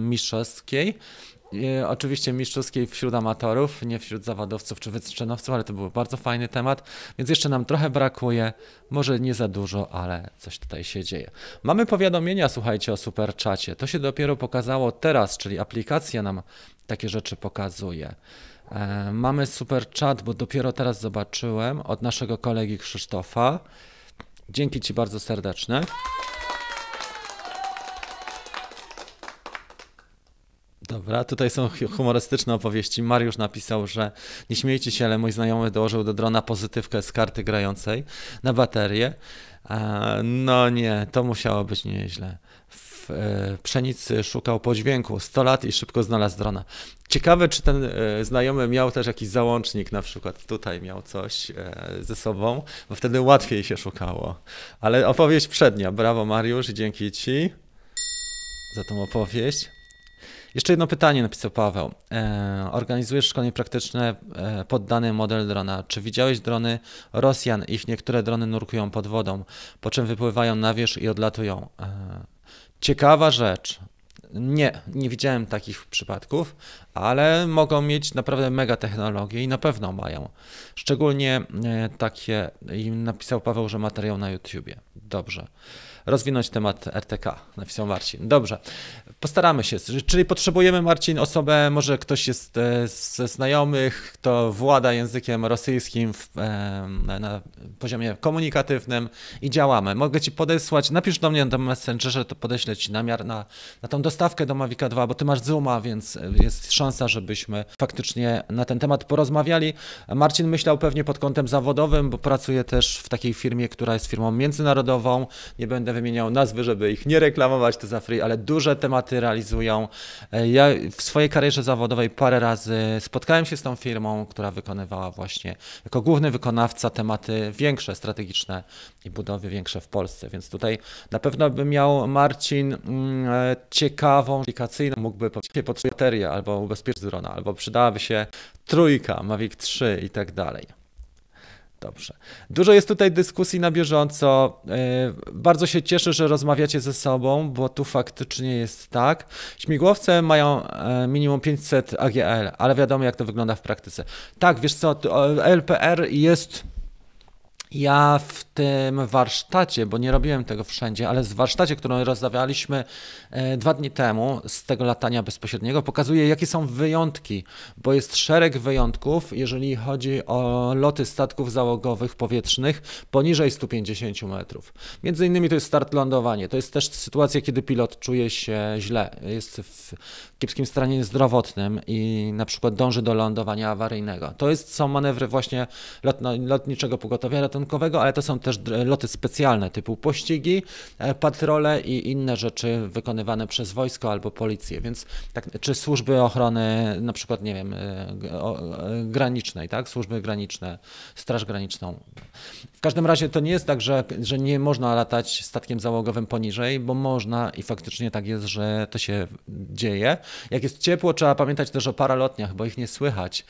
Oczywiście mistrzowskiej wśród amatorów, nie wśród zawodowców czy wyczynowców, ale to był bardzo fajny temat, więc jeszcze nam trochę brakuje, może nie za dużo, ale coś tutaj się dzieje. Mamy powiadomienia, słuchajcie, o super czacie. To się dopiero pokazało teraz, czyli aplikacja nam takie rzeczy pokazuje. E, mamy super chat, bo dopiero teraz zobaczyłem od naszego kolegi Krzysztofa. Dzięki Ci bardzo serdeczne. Dobra, tutaj są humorystyczne opowieści. Mariusz napisał, że nie śmiejcie się, ale mój znajomy dołożył do drona pozytywkę z karty grającej na baterię. No nie, to musiało być nieźle. W e, pszenicy szukał podźwięku 100 lat i szybko znalazł drona. Ciekawe, czy ten e, znajomy miał też jakiś załącznik, na przykład tutaj miał coś e, ze sobą, bo wtedy łatwiej się szukało. Ale opowieść przednia. Brawo Mariusz, dzięki Ci za tą opowieść. Jeszcze jedno pytanie napisał Paweł. E, organizujesz szkolenie praktyczne e, pod dany model drona. Czy widziałeś drony Rosjan? Ich niektóre drony nurkują pod wodą, po czym wypływają na wierzch i odlatują. E, ciekawa rzecz. Nie, nie widziałem takich przypadków, ale mogą mieć naprawdę mega technologię i na pewno mają. Szczególnie e, takie, i napisał Paweł, że materiał na YouTubie. Dobrze rozwinąć temat RTK, napisał Marcin. Dobrze, postaramy się. Czyli potrzebujemy, Marcin, osobę, może ktoś jest e, ze znajomych, kto włada językiem rosyjskim w, na poziomie komunikatywnym i działamy. Mogę Ci podesłać, napisz do mnie na Messengerze, to podeślę Ci namiar na, na tą dostawkę do Mavica 2, bo Ty masz Zooma, więc jest szansa, żebyśmy faktycznie na ten temat porozmawiali. Marcin myślał pewnie pod kątem zawodowym, bo pracuje też w takiej firmie, która jest firmą międzynarodową. Nie będę wymieniał nazwy, żeby ich nie reklamować, to za free, ale duże tematy realizują. E, ja w swojej karierze zawodowej parę razy spotkałem się z tą firmą, która wykonywała właśnie jako główny wykonawca tematy większe, strategiczne i budowy większe w Polsce, więc tutaj na pewno by miał Marcin mm, e, ciekawą aplikacyjną, mógłby powiedzieć baterię albo ubezpieczyć drona, albo przydałaby się trójka, Mavic 3 i tak dalej. Dobrze. Dużo jest tutaj dyskusji na bieżąco. E, bardzo się cieszę, że rozmawiacie ze sobą, bo tu faktycznie jest tak. Śmigłowce mają e, minimum 500 AGL, ale wiadomo, jak to wygląda w praktyce. Tak, wiesz co, LPR jest ja w tym warsztacie, bo nie robiłem tego wszędzie, ale w warsztacie, którą rozdawialiśmy e, dwa dni temu z tego latania bezpośredniego, pokazuję, jakie są wyjątki, bo jest szereg wyjątków, jeżeli chodzi o loty statków załogowych powietrznych poniżej 150 metrów. Między innymi to jest start lądowanie. To jest też sytuacja, kiedy pilot czuje się źle, jest w kiepskim stanie zdrowotnym i na przykład dąży do lądowania awaryjnego. To jest, są manewry właśnie lotno, lotniczego pogotowia ratunkowego, ale to są też loty specjalne typu pościgi, e, patrole i inne rzeczy wykonywane przez wojsko albo policję, więc tak, czy służby ochrony, na przykład, nie wiem, e, e, granicznej, tak, służby graniczne, straż graniczną. W każdym razie to nie jest tak, że, że nie można latać statkiem załogowym poniżej, bo można i faktycznie tak jest, że to się dzieje. Jak jest ciepło, trzeba pamiętać też o paralotniach, bo ich nie słychać.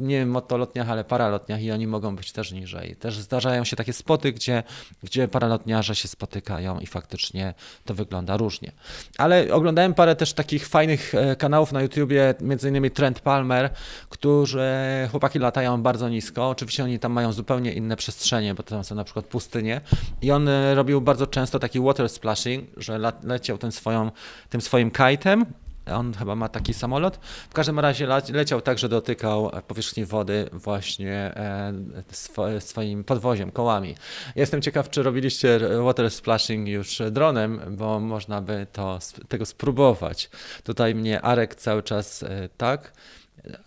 Nie motolotniach, ale paralotniach i oni mogą być też niżej. Też zdarzają się takie spoty, gdzie, gdzie paralotniarze się spotykają i faktycznie to wygląda różnie. Ale oglądałem parę też takich fajnych e, kanałów na YouTubie, między innymi Trent Palmer, którzy chłopaki latają bardzo nisko. Oczywiście oni tam mają zupełnie inne przestrzenie, bo tam są na przykład pustynie. I on e, robił bardzo często taki water splashing, że leciał tym, swoją, tym swoim kite'em on chyba ma taki samolot. W każdym razie leciał tak, że dotykał powierzchni wody właśnie e, swoim podwoziem, kołami. Jestem ciekaw, czy robiliście water splashing już dronem, bo można by to, tego spróbować. Tutaj mnie Arek cały czas e, tak.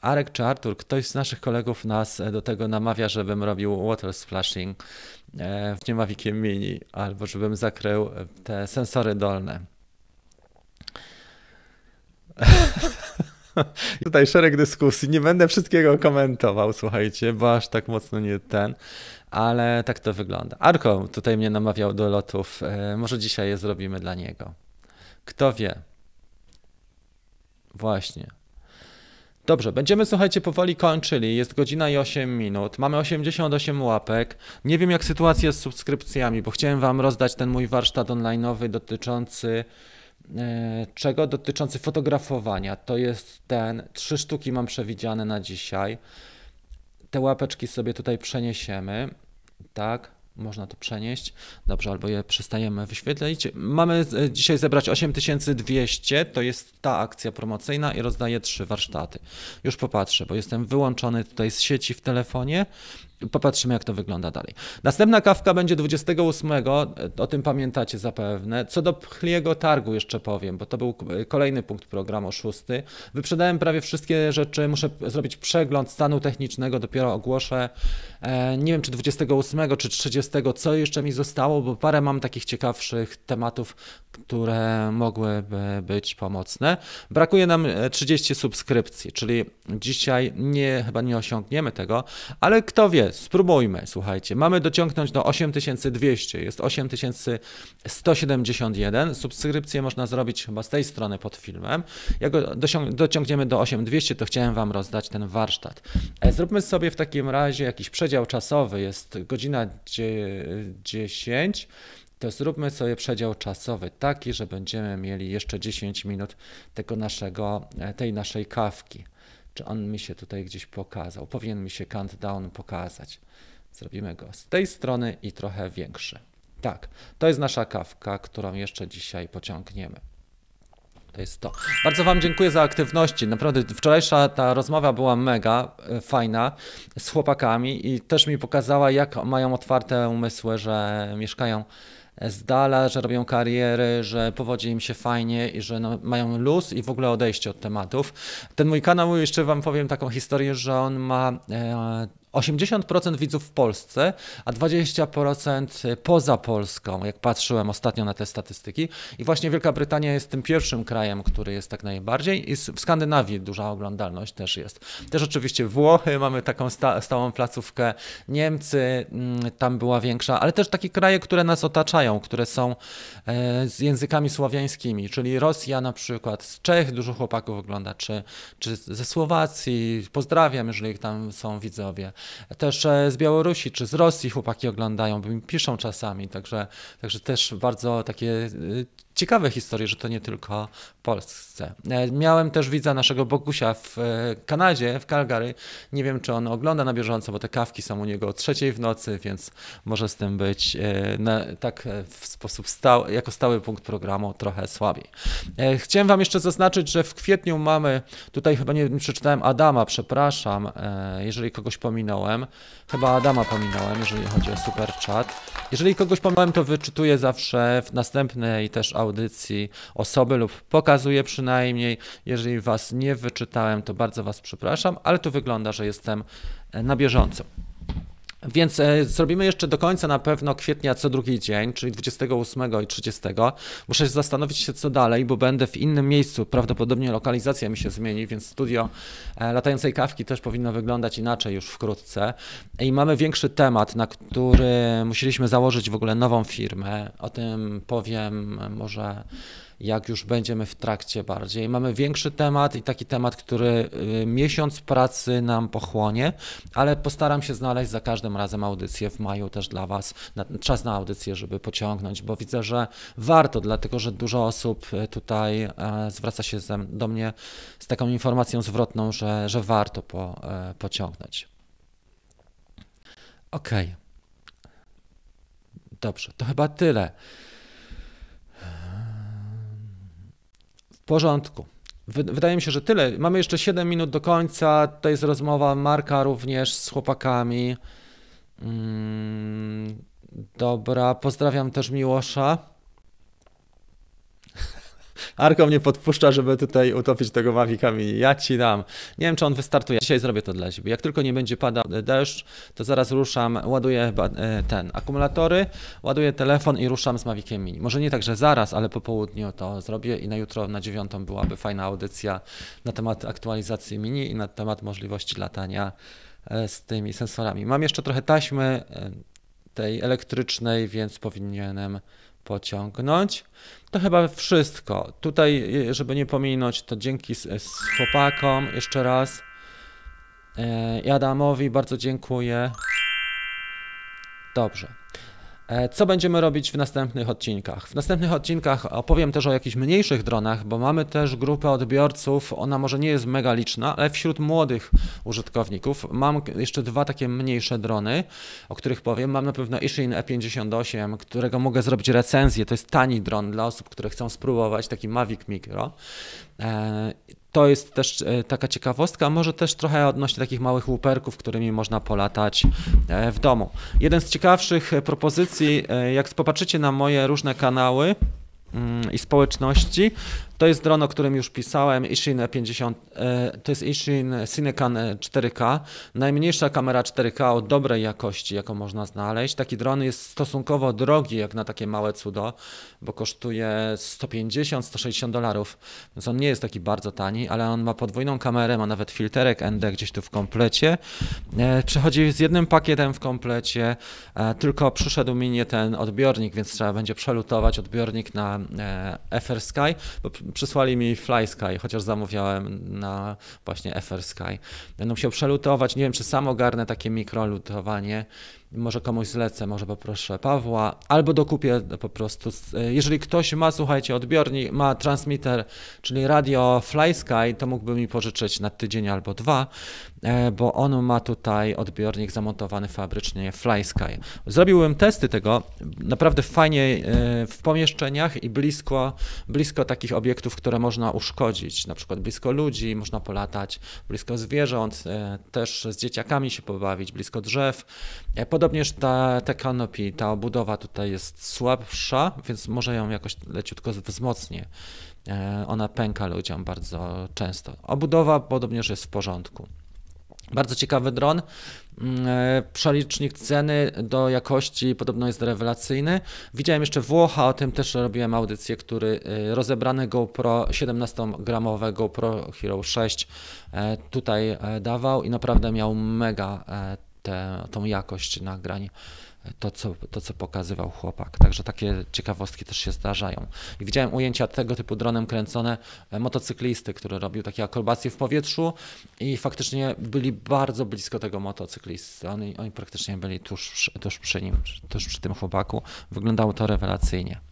Arek czy Artur, ktoś z naszych kolegów nas do tego namawia, żebym robił water splashing e, w Niemavikiem Mini, albo żebym zakrył te sensory dolne. *laughs* Tutaj szereg dyskusji. Nie będę wszystkiego komentował, słuchajcie, bo aż tak mocno nie ten, ale tak to wygląda. Arko tutaj mnie namawiał do lotów. E, może dzisiaj je zrobimy dla niego. Kto wie? Właśnie. Dobrze, będziemy słuchajcie powoli kończyli. Jest godzina i 8 minut. Mamy 88 łapek. Nie wiem jak sytuacja z subskrypcjami, bo chciałem wam rozdać ten mój warsztat online'owy dotyczący czego? Dotyczący fotografowania. To jest ten, trzy sztuki mam przewidziane na dzisiaj. Te łapeczki sobie tutaj przeniesiemy. Tak można to przenieść. Dobrze, albo je przestajemy wyświetlić. Mamy e, dzisiaj zebrać 8200, to jest ta akcja promocyjna i rozdaję trzy warsztaty. Już popatrzę, bo jestem wyłączony tutaj z sieci w telefonie Popatrzymy, jak to wygląda dalej. Następna kawka będzie 28, o tym pamiętacie zapewne. Co do pchliego targu jeszcze powiem, bo to był kolejny punkt programu, szósty. Wyprzedałem prawie wszystkie rzeczy, muszę zrobić przegląd stanu technicznego, dopiero ogłoszę. E, nie wiem, czy 28 czy 30, co jeszcze mi zostało, bo parę mam takich ciekawszych tematów, które mogłyby być pomocne. Brakuje nam 30 subskrypcji, czyli dzisiaj nie, chyba nie osiągniemy tego, ale kto wie, spróbujmy, słuchajcie. Mamy dociągnąć do 8200, jest 8171. Subskrypcję można zrobić chyba z tej strony pod filmem. Jak dociągniemy do 8200, to chciałem Wam rozdać ten warsztat. E, zróbmy sobie w takim razie jakiś przedział czasowy, jest godzina 10 to zróbmy sobie przedział czasowy taki, że będziemy mieli jeszcze 10 minut tego naszego, e, tej naszej kawki. Czy on mi się tutaj gdzieś pokazał? Powinien mi się countdown pokazać. Zrobimy go z tej strony i trochę większy. Tak, to jest nasza kawka, którą jeszcze dzisiaj pociągniemy. To jest to. Bardzo Wam dziękuję za aktywności. Naprawdę wczorajsza ta rozmowa była mega e, fajna z chłopakami i też mi pokazała, jak mają otwarte umysły, że mieszkają z dala, że robią kariery, że powodzi im się fajnie i że no, mają luz i w ogóle odejście od tematów. Ten mój kanał, jeszcze Wam powiem taką historię, że on ma e, 80% widzów w Polsce, a 20% poza Polską, jak patrzyłem ostatnio na te statystyki. I właśnie Wielka Brytania jest tym pierwszym krajem, który jest tak najbardziej. I w Skandynawii duża oglądalność też jest. Też oczywiście Włochy, mamy taką sta stałą placówkę, Niemcy, mm, tam była większa, ale też takie kraje, które nas otaczają, które są e, z językami słowiańskimi, czyli Rosja na przykład, z Czech dużo chłopaków ogląda, czy, czy ze Słowacji. Pozdrawiam, jeżeli tam są widzowie też e, z Białorusi czy z Rosji chłopaki oglądają, bo mi piszą czasami, także, także też bardzo takie e, ciekawe historie, że to nie tylko w Polsce. E, miałem też widza naszego Bogusia w Kanadzie, w Calgary. Nie wiem, czy on ogląda na bieżąco, bo te kawki są u niego o trzeciej w nocy, więc może z tym być na, tak w sposób stały, jako stały punkt programu trochę słabiej. Chciałem Wam jeszcze zaznaczyć, że w kwietniu mamy, tutaj chyba nie przeczytałem Adama, przepraszam, jeżeli kogoś pominąłem. Chyba Adama pominąłem, jeżeli chodzi o super chat. Jeżeli kogoś pominąłem, to wyczytuję zawsze w następnej też audycji osoby lub pokazuję przynajmniej. Jeżeli Was nie wyczytałem, to bardzo Was przepraszam, ale tu wygląda, że jestem na bieżąco. Więc e, zrobimy jeszcze do końca na pewno kwietnia co drugi dzień, czyli 28 i 30. Muszę zastanowić się co dalej, bo będę w innym miejscu. Prawdopodobnie lokalizacja mi się zmieni, więc studio e, latającej kawki też powinno wyglądać inaczej już wkrótce. I mamy większy temat, na który musieliśmy założyć w ogóle nową firmę. O tym powiem może jak już będziemy w trakcie bardziej. Mamy większy temat i taki temat, który y, miesiąc pracy nam pochłonie, ale postaram się znaleźć za każdym razem audycję w maju też dla Was, czas na audycję, żeby pociągnąć, bo widzę, że warto, dlatego że dużo osób y, tutaj e, zwraca się do mnie z taką informacją zwrotną, że, że warto po, pociągnąć. Okej. Okay. Dobrze, to chyba tyle. Porządku. Wydaje mi się, że tyle. Mamy jeszcze 7 minut do końca. To jest rozmowa Marka również z chłopakami. Mm, dobra, pozdrawiam też Miłosza. Arko mnie podpuszcza, żeby tutaj utopić tego Mavica Mini. Ja ci dam. Nie wiem, czy on wystartuje. Dzisiaj zrobię to dla siebie. Jak tylko nie będzie padał deszcz, to zaraz ruszam, ładuję e, ten akumulatory, ładuję telefon i ruszam z Maviciem Mini. Może nie tak, że zaraz, ale po południu to zrobię i na jutro na dziewiątą byłaby fajna audycja na temat aktualizacji Mini i na temat możliwości latania e, z tymi sensorami. Mam jeszcze trochę taśmy e, tej elektrycznej, więc powinienem pociągnąć. To chyba wszystko. Tutaj, żeby nie pominąć, to dzięki z, z chłopakom jeszcze raz. E, Adamowi bardzo dziękuję. Dobrze. E, co będziemy robić w następnych odcinkach? W następnych odcinkach opowiem też o jakichś mniejszych dronach, bo mamy też grupę odbiorców. Ona może nie jest mega liczna, ale wśród młodych użytkowników mam jeszcze dwa takie mniejsze drony, o których powiem. Mam na pewno Ishin E58, którego mogę zrobić recenzję. To jest tani dron dla osób, które chcą spróbować, taki Mavic Micro. To jest też e, taka ciekawostka, może też trochę odnośnie takich małych łuperków, którymi można polatać e, w domu. Jeden z ciekawszych e, propozycji, jak popatrzycie na moje różne kanały, mm, i społeczności, to jest dron, o którym już pisałem, Ishin 50, e, to jest Ishin Cinecan 4K, najmniejsza kamera 4K o dobrej jakości, jaką można znaleźć. Taki dron jest stosunkowo drogi, jak na takie małe cudo, bo kosztuje 150-160 dolarów, więc on nie jest taki bardzo tani, ale on ma podwójną kamerę, ma nawet filterek ND gdzieś tu w komplecie. E, przychodzi z jednym pakietem w komplecie, e, tylko przyszedł mi nie ten odbiornik, więc trzeba będzie przelutować odbiornik na FR Sky, bo przysłali mi Fly Sky, chociaż zamawiałem na właśnie FR Sky. Będę musiał przelutować, nie wiem czy sam ogarnę takie mikrolutowanie, może komuś zlecę, może poproszę Pawła, albo dokupię po prostu. Jeżeli ktoś ma, słuchajcie, odbiornik, ma transmitter, czyli radio Fly Sky, to mógłby mi pożyczyć na tydzień albo dwa, e, bo on ma tutaj odbiornik zamontowany fabrycznie Fly Sky. Zrobiłem testy tego naprawdę fajnie e, w pomieszczeniach i blisko, blisko takich obiektów, które można uszkodzić, na przykład blisko ludzi, można polatać, blisko zwierząt, e, też z dzieciakami się pobawić, blisko drzew. Podobnież ta, ta kanopy, ta obudowa tutaj jest słabsza, więc może ją jakoś leciutko wzmocnię. E, ona pęka ludziom bardzo często. Obudowa podobnież jest w porządku. Bardzo ciekawy dron. Mm, e, przelicznik ceny do jakości podobno jest rewelacyjny. Widziałem jeszcze Włocha, o tym też robiłem audycję, który e, rozebrany GoPro 17-gramowe GoPro Hero 6 tutaj dawał i naprawdę miał mega tę tą jakość nagrań, to co, to co pokazywał chłopak. Także takie ciekawostki też się zdarzają. I widziałem ujęcia tego typu dronem kręcone e, motocyklisty, który robił takie akrobacje w powietrzu i faktycznie byli bardzo blisko tego motocyklisty. Oni, oni praktycznie byli tuż, tuż przy nim, tuż przy tym chłopaku. Wyglądało to rewelacyjnie.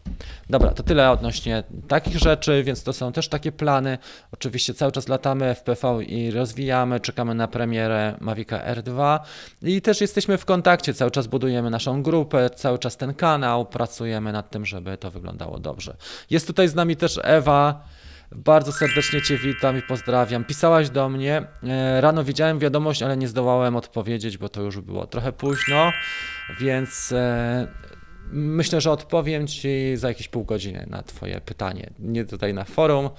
Dobra, to tyle odnośnie takich rzeczy, więc to są też takie plany. Oczywiście cały czas latamy w PV i rozwijamy, czekamy na premierę Mavica R2 i też jesteśmy w kontakcie, cały czas budujemy naszą grupę, cały czas ten kanał, pracujemy nad tym, żeby to wyglądało dobrze. Jest tutaj z nami też Ewa. Bardzo serdecznie Cię witam i pozdrawiam. Pisałaś do mnie. E, rano widziałem wiadomość, ale nie zdołałem odpowiedzieć, bo to już było trochę późno, więc e, Myślę, że odpowiem Ci za jakieś pół godziny na Twoje pytanie. Nie tutaj na forum,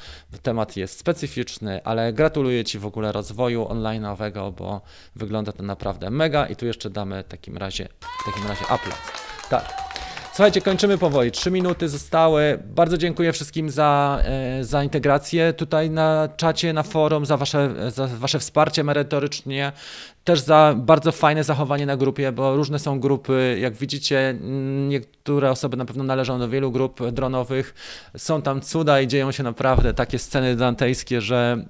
temat jest specyficzny, ale gratuluję Ci w ogóle rozwoju online'owego, bo wygląda to naprawdę mega i tu jeszcze damy w takim razie, w takim razie upload. Tak. Słuchajcie, kończymy powoli. Trzy minuty zostały. Bardzo dziękuję wszystkim za, e, za integrację tutaj na czacie, na forum, za wasze, za wasze wsparcie merytorycznie też za bardzo fajne zachowanie na grupie, bo różne są grupy. Jak widzicie, niektóre osoby na pewno należą do wielu grup dronowych. Są tam cuda i dzieją się naprawdę takie sceny dantejskie, że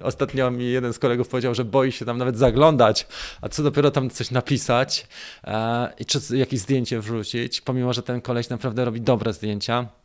e, ostatnio mi jeden z kolegów powiedział, że boi się tam nawet zaglądać, a co dopiero tam coś napisać e, i czy jakieś zdjęcie wrzucić, pomimo, że ten koleś naprawdę robi dobre zdjęcia.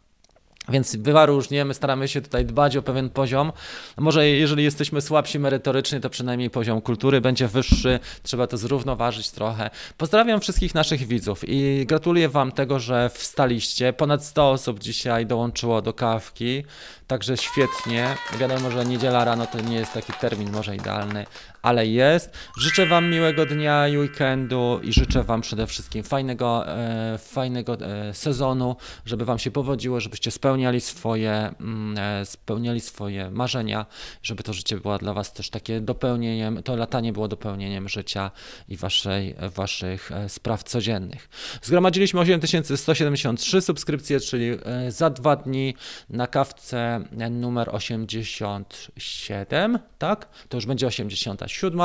Więc bywa różnie, my staramy się tutaj dbać o pewien poziom. Może jeżeli jesteśmy słabsi merytorycznie, to przynajmniej poziom kultury będzie wyższy, trzeba to zrównoważyć trochę. Pozdrawiam wszystkich naszych widzów i gratuluję Wam tego, że wstaliście. Ponad 100 osób dzisiaj dołączyło do kawki, także świetnie. Wiadomo, że niedziela rano to nie jest taki termin może idealny, ale jest. Życzę Wam miłego dnia i weekendu i życzę Wam przede wszystkim fajnego, e, fajnego e, sezonu, żeby Wam się powodziło, żebyście spełniali swoje, mm, e, spełniali swoje marzenia, żeby to życie było dla Was też takie dopełnieniem, to latanie było dopełnieniem życia i waszej, Waszych e, spraw codziennych. Zgromadziliśmy 8173 subskrypcje, czyli za dwa dni na kawce numer 87, tak? To już będzie 87.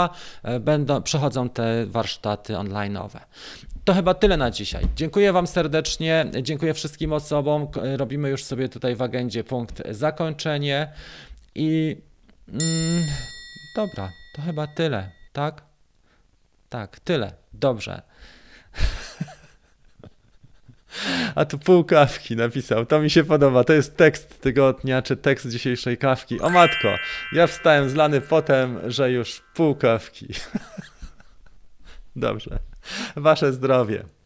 Będą, przechodzą te warsztaty online'owe. To chyba tyle na dzisiaj. Dziękuję Wam serdecznie, dziękuję wszystkim osobom. Robimy już sobie tutaj w agendzie punkt zakończenie i mm, dobra, to chyba tyle, tak? Tak, tyle. Dobrze. *laughs* A tu pół kawki napisał. To mi się podoba. To jest tekst tygodnia, czy tekst dzisiejszej kawki. O matko, ja wstałem zlany potem, że już pół kawki. *laughs* Dobrze. Wasze zdrowie.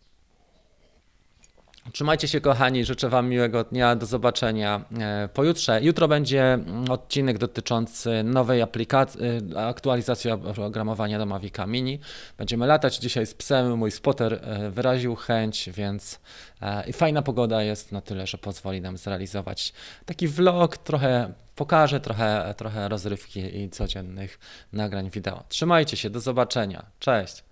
Trzymajcie się, kochani. Życzę Wam miłego dnia. Do zobaczenia e, pojutrze. Jutro będzie mm, odcinek dotyczący nowej aplikacji, e, aktualizacji oprogramowania do Mavica Mini. Będziemy latać dzisiaj z psem. Mój spotter e, wyraził chęć, więc i fajna pogoda jest na tyle, że pozwoli nam zrealizować taki vlog. Trochę pokażę, trochę, trochę rozrywki i codziennych nagrań wideo. Trzymajcie się. Do zobaczenia. Cześć.